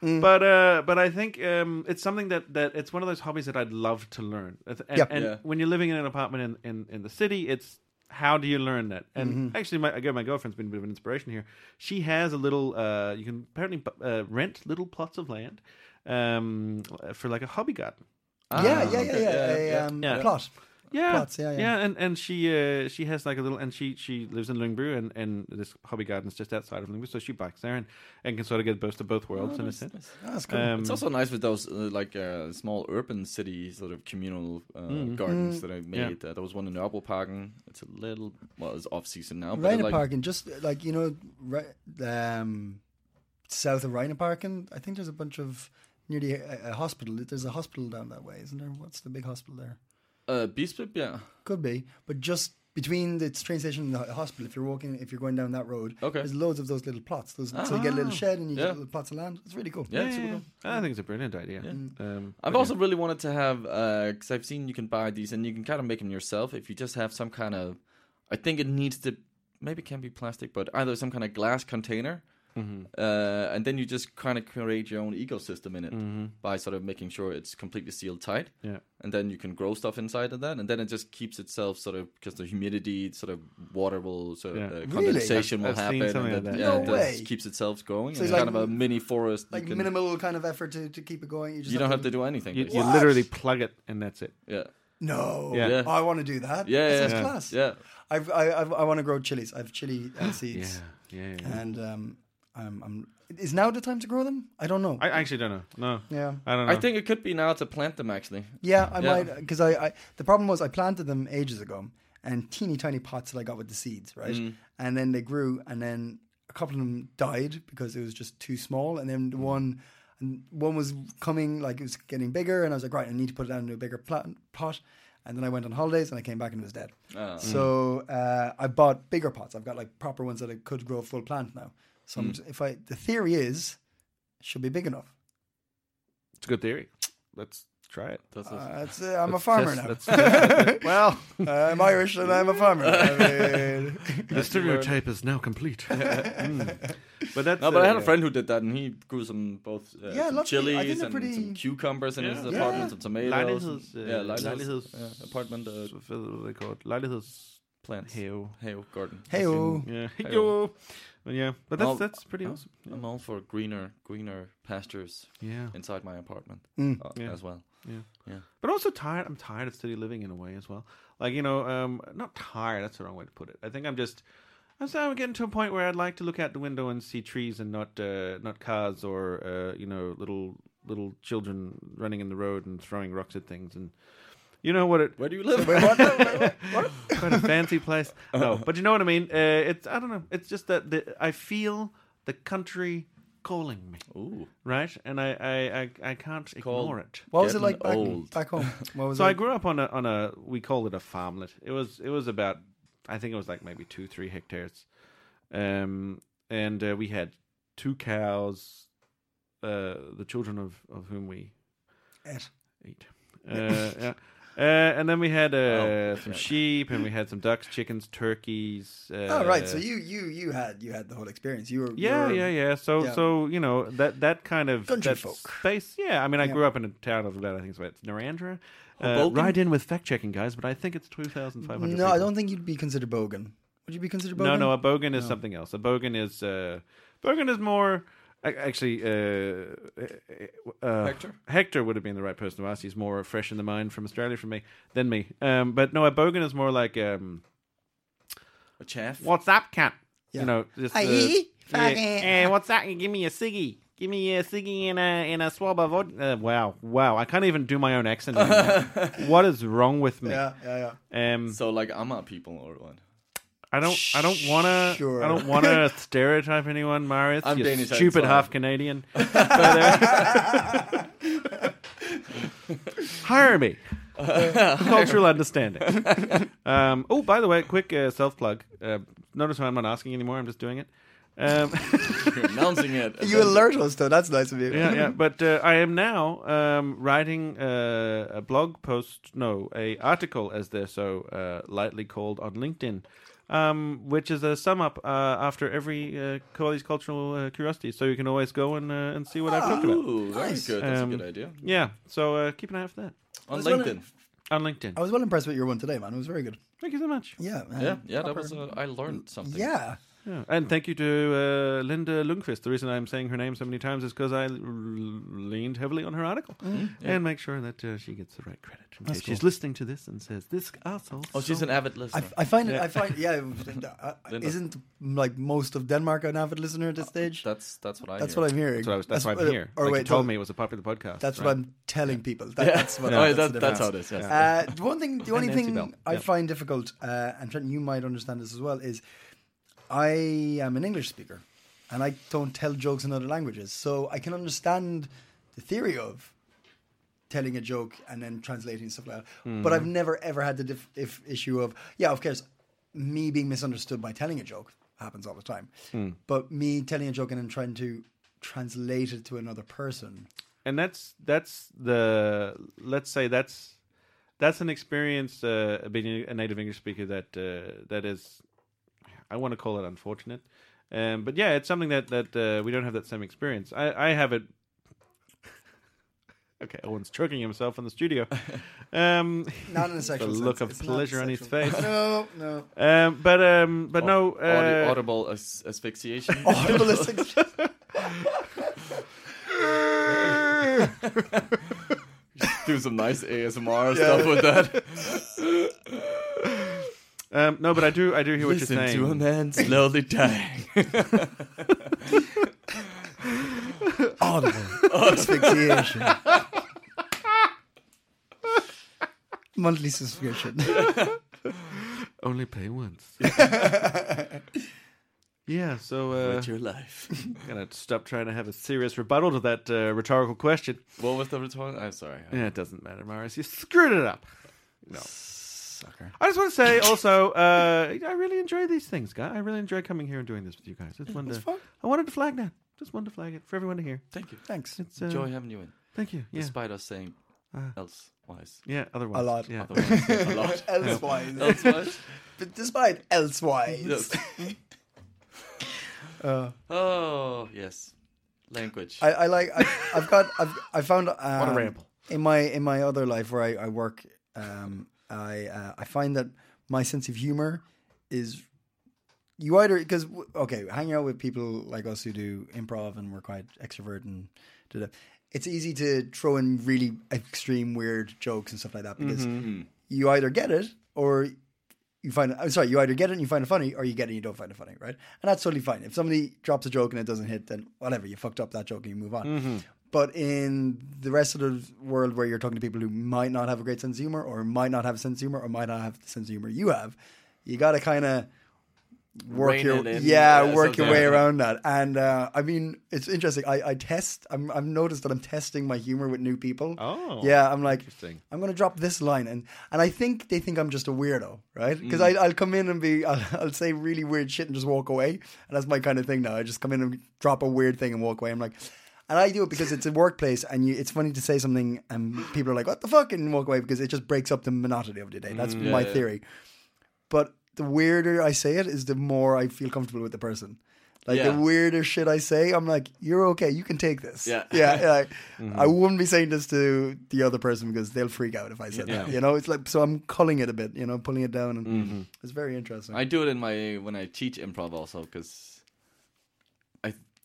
but uh, but I think um, it's something that, that it's one of those hobbies that I'd love to learn. And, Yeah. and Yeah. when you're living in an apartment in, in, in the city, it's how do you learn that? And actually, my again, my girlfriend's been a bit of an inspiration here. She has a little. Uh, you can apparently uh, rent little plots of land um, for like a hobby garden. yeah, yeah, yeah, okay, yeah. yeah, a, yeah. Um, Yeah. plot. Yeah, Plots, yeah, yeah. and and she uh, she has like a little, and she she lives in Lyngby, and and this hobby garden is just outside of Lyngby, so she bikes there and, and can sort of get both of both worlds in a sense. That's cool. Um, It's also nice with those uh, like uh, small urban city sort of communal uh, Mm. gardens that I made. Yeah. Uh, there was one in Nørrebroparken. It's a little well, it's off season now. But I Rainer like, Park and just like you know, right, um, south of Rhino Park, and I think there's a bunch of near the a, a hospital. There's a hospital down that way, isn't there? What's the big hospital there? Uh, Bispebjerg. Yeah. Could be, but just between the train station and the hospital, if you're walking, if you're going down that road, Okay. there's loads of those little plots. Those, so you get a little shed and you Yeah. get little plots of land. It's really cool. Yeah, super cool. I think it's a brilliant idea. Um, I've but also really wanted to have because I've seen you can buy these and you can kind of make them yourself if you just have some kind of. I think it needs to maybe it can be plastic, but either some kind of glass container, Mm-hmm. uh, and then you just kind of create your own ecosystem in it by sort of making sure it's completely sealed tight. Mm-hmm. Yeah. and then you can grow stuff inside of that, and then it just keeps itself sort of because the humidity, sort of water will sort of Yeah. uh, Really? condensation I've- will I've happen, something and like then, that. yeah, No it way. just keeps itself going. So it's it's kind like- of a mini forest. Like can, minimal kind of effort to, to keep it going. You, just you don't have to do anything. you, you literally plug it and that's it. yeah. No, Yeah. Yeah. Oh, I want to do that. Yeah, that yeah, yeah. class. Yeah. I've, I, I've, I want to grow chilies. I have chili uh, Yeah, seeds, yeah. yeah. and um, I'm, I'm. Is now the time to grow them? I don't know. I actually don't know. No, yeah, I don't know. I think it could be now to plant them actually. yeah, I Yeah. might because I, I. The problem was I planted them ages ago, and teeny tiny pots that I got with the seeds, right? Mm. And then they grew, and then a couple of them died because it was just too small, and then the one. And one was coming, like it was getting bigger, and I was like, right, I need to put it down into a bigger plant, pot. And then I went on holidays, and I came back and it was dead. Ah. So uh, I bought bigger pots. I've got like proper ones that I could grow a full plant now. So I'm Mm. if I, the theory is, it should be big enough. it's a good theory. Let's try it. That's a- Uh, it's, uh, I'm a farmer test- now. let's well, Uh, I'm Irish and I'm a farmer. I mean, the stereotype is now complete. Mm. But that's No, but I had uh, a friend who did that, and he grew some both uh, Yeah, some chilies and pretty- some cucumbers in his apartment, Yeah. some tomatoes. Lejligheds, uh, yeah, Lejligheds, lejligheds- yeah, apartment, uh, Hvad er det called? Lejligheds plants, have. Heo garden. Hey-o. Yeah. Hey-o. Hey-o. But yeah, but that's Well, that's pretty yeah. awesome. I'm all for greener, greener pastures Yeah. inside my apartment Mm. uh, Yeah. as well. Yeah. Yeah. But also tired. I'm tired of city living in a way as well. Like you know, um, not tired. That's the wrong way to put it. I think I'm just. I'm saying I'm getting to a point where I'd like to look out the window and see trees and not uh, not cars or uh, you know little little children running in the road and throwing rocks at things and you know what it Where do you live? quite a fancy place. No, but you know what I mean. Uh, it's I don't know. It's just that the, I feel the country calling me, Ooh, right? And I I I, I can't ignore it. what was it like back, old. back home? What was So it? I grew up on a on a we called it a farmlet. It was it was about I think it was like maybe two three hectares, um, and uh, we had two cows, uh, the children of of whom we Ed. ate. Uh, yeah. Uh, and then we had uh, Oh, some okay. sheep, and we had some ducks, chickens, turkeys. Uh, oh right, so you you you had you had the whole experience. You were you yeah, were- yeah, yeah. So, Yeah. so you know that that kind of Country that folk. space. Yeah, I mean, I Yeah. grew up in a town of about I think it's about Narandra. Uh, Hoboken? right in with fact checking, guys, but I think it's two thousand five hundred. No, I don't think you'd be considered bogan. Would you be considered bogan? No, no, a bogan is No. something else. A bogan is uh, bogan is more. Ac- Actually, uh, uh, Hector? Hector would have been the right person to ask. He's more fresh in the mind from Australia from me than me. Um, but no, a bogan is more like um, a chav. What's up, cat? Yeah. You know, just, uh, Aye, yeah, hey, what's that? Give me a ciggy. Give me a ciggy in a in a swab of vodka. Uh, wow, wow! I can't even do my own accent. what is wrong with me? Yeah, yeah, yeah. Um, So like Amma people or what? I don't. I don't want to. Sure. I don't want to stereotype anyone, Marius. I'm you Danish, stupid sorry. half Canadian. Uh, hire me. Cultural understanding. Um, oh, by the way, quick uh, self plug. Uh, notice how I'm not asking anymore. I'm just doing it. Um, You're announcing it. You then- alert us though. That's nice of you. yeah, yeah. But uh, I am now um, writing uh, a blog post, no, a article, as they're so uh, lightly called on LinkedIn, um, which is a sum up uh, after every uh, Coelli's cultural uh, curiosity. So you can always go and uh, and see what I've talked about. Ooh, very Nice. good. That's Um, a good idea. Yeah. So uh, keep an eye out for that On was wondering- LinkedIn. on LinkedIn. I was well impressed with your one today, man. It was very good. Thank you so much. Yeah, man. Yeah, yeah. That was. Uh, I learned something. Yeah. Yeah. And thank you to uh, Linda Lundqvist. The reason I'm saying her name so many times is because I l- leaned heavily on her article and make sure that uh, she gets the right credit. In case she's listening to this and says, "This asshole." Oh, she's an avid listener. I, I find it. Yeah. I find yeah. uh, Linda. isn't like most of Denmark an avid listener at this stage? that's that's what I. That's hear. what I'm hearing. That's, what I was, that's, why I'm what- here. Or like wait, you told so me it was a popular podcast. That's right? what I'm telling people. That, Yeah. That's what. Oh, that's, that, the that's how it is. Yes. Uh, the one thing, the only thing I find difficult, uh, and Trent, you might understand this as well, is I am an English speaker, and I don't tell jokes in other languages, so I can understand the theory of telling a joke and then translating stuff like that. But I've never ever had the dif- if issue of yeah, of course, me being misunderstood by telling a joke happens all the time. But me telling a joke and then trying to translate it to another person. and that's that's the let's say that's that's an experience uh, being a native English speaker that uh, that is I want to call it unfortunate, um, but yeah, it's something that that uh, we don't have that same experience. I I have it. Okay, Owen's choking himself in the studio. Um, Not in a the sexual look sense. of It's not pleasure on his sexual. face. No, no. Um, but um, but no, uh, Audi- audible as- asphyxiation. Audible asphyxiation. Do some nice ASMR stuff with that. Um, no, but I do I do hear what Listen you're saying. to a man slowly dying. Audible asphyxiation. Monthly subscription. Only pay once. yeah, so uh, With your life. gonna stop trying to have a serious rebuttal to that uh, rhetorical question. What was the return? I'm sorry. Yeah, it doesn't matter, Marius. You screwed it up. No. Sucker. I just want to say also, uh, I really enjoy these things, guy. I really enjoy coming here and doing this with you guys. It's wanted It's to, fun. I wanted to flag that. Just wanted to flag it for everyone to hear. Thank you. Thanks. It's uh, Enjoy having you in. Thank you. Yeah, Despite us saying Ah. elsewise. yeah. Otherwise, A lot. Yeah. Otherwise, a lot. Elsewise. Elsewise. But despite elsewise. Yes. Uh, Oh, yes. Language. I, I like. I, I've got. I've. I found. Um, What a ramble. In my in my other life where I, I work, um, I uh, I find that my sense of humor is you either because okay, hanging out with people like us who do improv and we're quite extrovert and that. It's easy to throw in really extreme weird jokes and stuff like that because mm-hmm, mm-hmm. you either get it or you find it. I'm sorry, you either get it and you find it funny, or you get it and you don't find it funny, right? And that's totally fine. If somebody drops a joke and it doesn't hit, then whatever, you fucked up that joke and you move on. Mm-hmm. But in the rest of the world where you're talking to people who might not have a great sense of humor, or might not have a sense of humor, or might not have the sense of humor you have, you got to kind of work Rein your in, yeah, yeah, work your way around that. And uh, I mean, it's interesting. I, I test. I'm, I've noticed that I'm testing my humor with new people. Oh, yeah. I'm like. I'm gonna drop this line, and and I think they think I'm just a weirdo, right? Because Mm. I I'll come in and be I'll, I'll say really weird shit and just walk away, and that's my kind of thing now. I just come in and drop a weird thing and walk away. I'm like. And I do it because it's a workplace, and you, it's funny to say something, and people are like, "What the fuck?" and walk away because it just breaks up the monotony of the day. That's Mm, yeah, my yeah. theory. But the weirder I say it is, the more I feel comfortable with the person. Like Yeah. the weirder shit I say, I'm like, "You're okay. You can take this." Yeah. yeah. yeah. Mm-hmm. I wouldn't be saying this to the other person because they'll freak out if I said that. You know, it's like so I'm culling it a bit. You know, pulling it down, and Mm-hmm. it's very interesting. I do it in my when I teach improv also because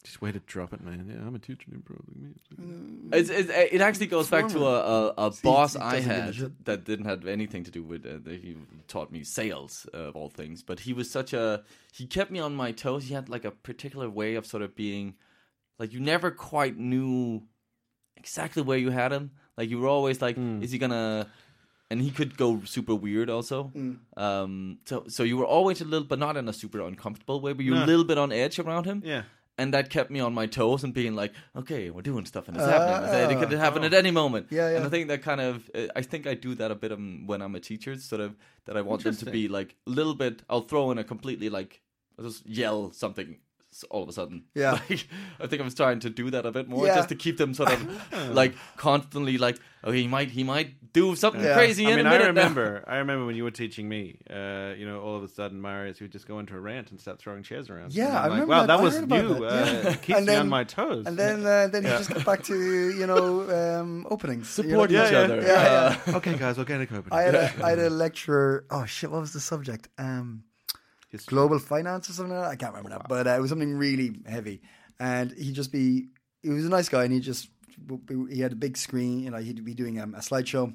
Just way to drop it, man. Yeah, I'm a teacher in improv. It's, it, it actually goes back to a, a, a boss he I doesn't give a had shit. that didn't have anything to do with uh, that he taught me sales uh, of all things. But he was such a he kept me on my toes. He had like a particular way of sort of being like you never quite knew exactly where you had him. Like you were always like, is he gonna? And he could go super weird also. Um, so so you were always a little, but not in a super uncomfortable way. But you're No. a little bit on edge around him Yeah. And that kept me on my toes and being like, okay, we're doing stuff and it's happening. It could happen at any moment. Yeah, yeah. And I think that kind of, uh, I think I do that a bit um, when I'm a teacher, sort of that I want them to be like a little bit. I'll throw in a completely like, I'll just yell something all of a sudden. Yeah. Like, I think I was trying to do that a bit more, Yeah. just to keep them sort of like constantly like, oh, he might, he might do something Yeah. crazy I in mean, a I minute. now. remember, I remember when you were teaching me. Uh, you know, all of a sudden, Marius would just go into a rant and start throwing chairs around. Yeah, I'm I like, remember Wow, that. that was new. that, yeah. Uh, keeps And me on my toes. and then uh, then he just got back to you know um, openings. You know, each yeah, other. Yeah, Uh, yeah. okay, guys, organic opening. I had a I had a lecturer. Oh shit, what was the subject? Um, History. global finance or something like that. I can't remember now, but uh, it was something really heavy. And he'd just be, he was a nice guy, and he just, he had a big screen, you know, he'd be doing um, a slideshow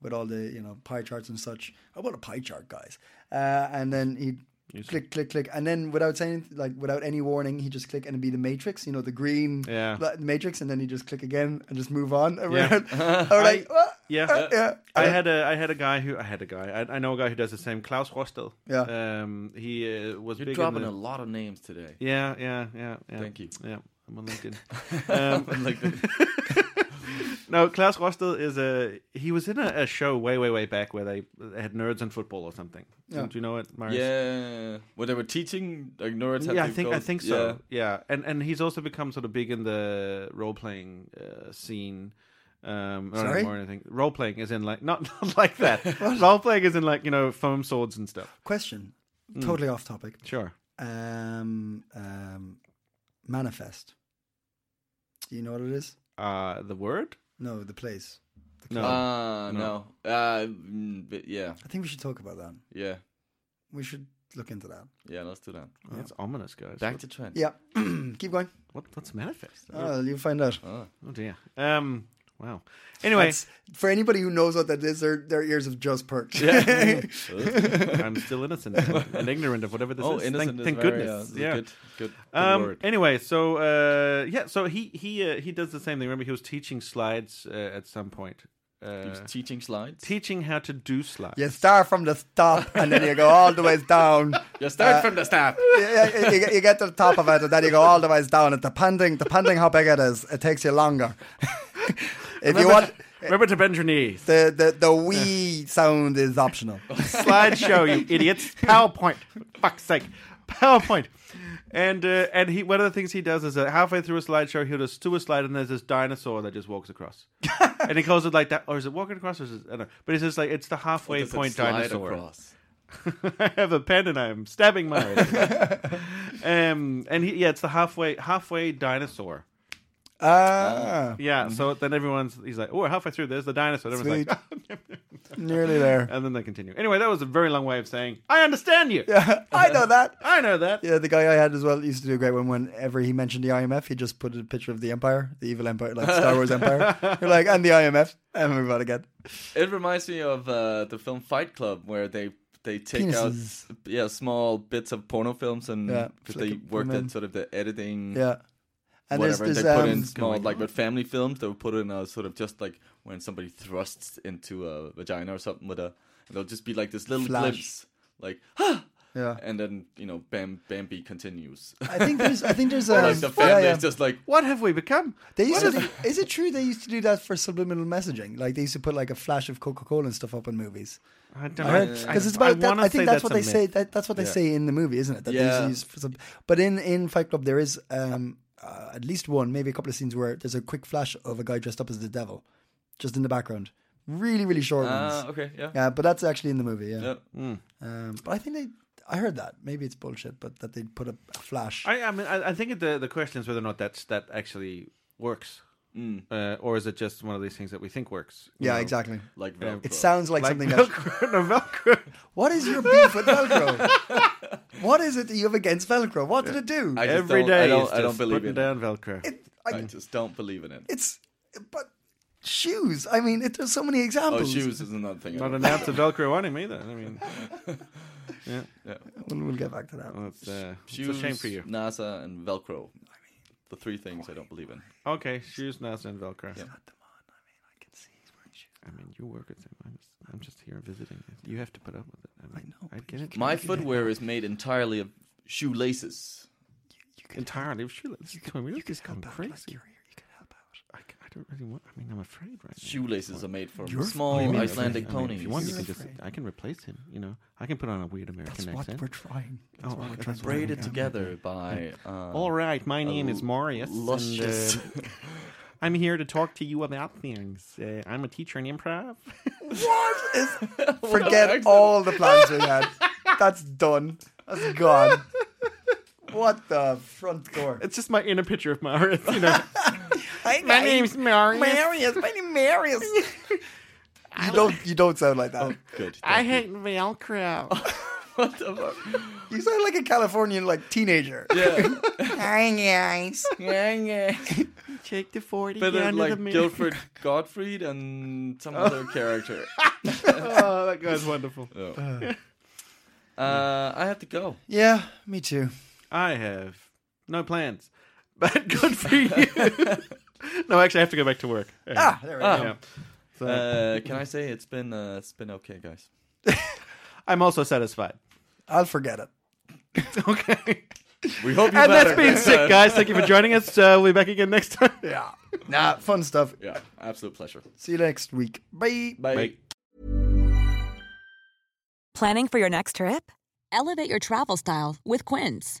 with all the, you know, pie charts and such. How about a pie chart, guys? Uh, and then he'd click, click, click, and then without saying, like, without any warning, he'd just click and it'd be the matrix, you know, the green Yeah. matrix, and then he'd just click again and just move on Yeah. around. I like, what? Yeah, yeah. I had a I had a guy who I had a guy I, I know a guy who does the same. Klaus Rosted. Yeah. Um, he uh, was You're big dropping in a lot of names today. Yeah, yeah, yeah, yeah. Thank you. Yeah, I'm on LinkedIn. um, like the, no, Klaus Rosted is a. He was in a, a show way, way, way back where they had nerds and football or something. Yeah. Do you know it, Marius? yeah, where they were teaching like nerds. yeah, I think go- I think so. Yeah. Yeah. and and he's also become sort of big in the role playing uh, scene. Um, not Sorry? anymore or anything. Role playing is in like not, not like that. role playing is in like you know foam swords and stuff. Question. Hmm. Totally off topic. Sure. Um, um, manifest. Do you know what it is? Uh, the word? No, the place. No. Ah, No. no. Uh, mm, but yeah, I think we should talk about that. yeah, We should look into that. yeah. Let's do that. That's ominous, guys. Back what, to trend. Yeah. Keep going. what, what's manifest? Oh, you'll find out. Oh. Oh dear. Um. Wow. Anyway, That's- for anybody who knows what that is, their their ears have just perked. I'm still innocent and, and ignorant of whatever this oh, is. innocent Thank, is thank very, goodness. Uh, yeah. Good, good, good Um, word. anyway, so uh, yeah, so he he uh, he does the same thing. Remember, he was teaching slides uh, at some point, He uh, was teaching slides. teaching how to do slides. you start from the top and then you go all the way down. You start Uh, from the top. you, you, you get to the top of it and then you go all the way down. And depending depending how big it is, it takes you longer. If you want, Remember to bend your knees. the the the wee sound is optional. Slideshow, you idiots. PowerPoint. For fuck's sake. PowerPoint. And uh, and he one of the things he does is that halfway through a slideshow he'll just do a slide and there's this dinosaur that just walks across, and he calls it like that, or is it walking across? Or is it, I don't know. But it's just like it's the halfway point dinosaur. across? I have a pen and I'm stabbing Mario. um, and he, yeah, it's the halfway halfway dinosaur. Ah, Yeah, so then everyone's he's like, oh, we're halfway through. There's the dinosaur. Everyone's like, nearly there. and then they continue. Anyway, that was a very long way of saying I understand you. Yeah, I know that. I know that. Yeah, the guy I had as well used to do a great one. Whenever he mentioned the IMF, he just put a picture of the Empire, the evil Empire, like Star Wars Empire. You're like, and the IMF, and move on again. It reminds me of uh, the film Fight Club, where they they take Penises. out yeah small bits of porno films and Yeah, they them worked in. at sort of the editing. Yeah, and whatever. there's, they there's put in um, small, like with family films, they would put in a sort of just like when somebody thrusts into a vagina or something with a, and they'll just be like this little Flash. glimpse, like, ah! yeah. and then you know, Bam Bambi continues. I think there's, I think there's a like the family yeah. is just like, What have we become? They used to. Do, is it true they used to do that for subliminal messaging? Like they used to put like a flash of Coca Cola and stuff up in movies. I don't know Because it's about. that, I think say that's, what they myth. say. That, that's what they Yeah. say in the movie, isn't it? That Yeah. they use for some, but in in Fight Club there is um, uh, at least one, maybe a couple of scenes where there's a quick flash of a guy dressed up as the devil, just in the background. Really, really short ones. ah, okay, yeah, Yeah, but that's actually in the movie. Yeah. yeah. Um, but I think they. I heard that. Maybe it's bullshit, but that they put a, a flash. I, I mean, I, I think the the question is whether or not that's that actually works, Mm, uh, or is it just one of these things that we think works? yeah, know? exactly. like Velcro. It sounds like, Like something that. Velcro, no Velcro. What is your beef with Velcro? what is it that you have against Velcro? What did it do? I just Every don't- day I don't, I don't believe in down Velcro. It, it. I, I just don't believe in it. it's but shoes. I mean, it, there's so many Oh, examples. shoes is another thing. I Not don't- an ounce of Velcro on him either. I mean, yeah, yeah. We'll, we'll get back to that. well, it's, uh, it's a shame for you. NASA, and Velcro. The three things I don't believe in. Okay, shoes, NASA, and Velcro. Yeah. I mean, I can see he's wearing shoes. I mean, you work at them. I'm just, I'm just here visiting. You have to put up with it. I, mean, know, I but get you it. My footwear is made entirely of shoelaces. You can entirely of shoelaces. I mean, you this is can going help out. crazy. Like you're here, you can help out. I, c- I don't really want. I mean, I'm afraid right now. Shoelaces are made from You're small What do you mean? Icelandic I mean, ponies. If you want, you You're can just. afraid. I can replace him. You know, I can put on a weird American That's what accent. we're trying. That's Oh, what we're okay, trying. that's to braided do. together by. Uh, All right, my name is Marius. and, luscious- uh, I'm here to talk to you about things. Uh, I'm a teacher in improv. What is? Forget all the plans we had. That's done. That's gone. What the front door? It's just my inner picture of Marius. You know, Hi, my name's Marius. Marius. My name Marius. you don't. You don't sound like that. Good. I thank hate Velcro. What the fuck? You sound like a Californian like teenager. Yeah. Hi guys. Take the forty But then, down to like the mirror. Gilbert Gottfried and some other character. oh, that guy's wonderful. Oh. Uh, I have to go. Yeah, me too. I have no plans, but good for you. no, actually, I have to go back to work. Ah, there we go. Yeah. Uh, can I say it's been uh, it's been okay, guys. I'm also satisfied. I'll forget it. okay. We hope you And that's better. been sick, guys. Thank you for joining us. Uh, we'll be back again next time. Yeah. Nah, fun stuff. Yeah, absolute pleasure. See you next week. Bye. Bye. Bye. Planning for your next trip? Elevate your travel style with Quince.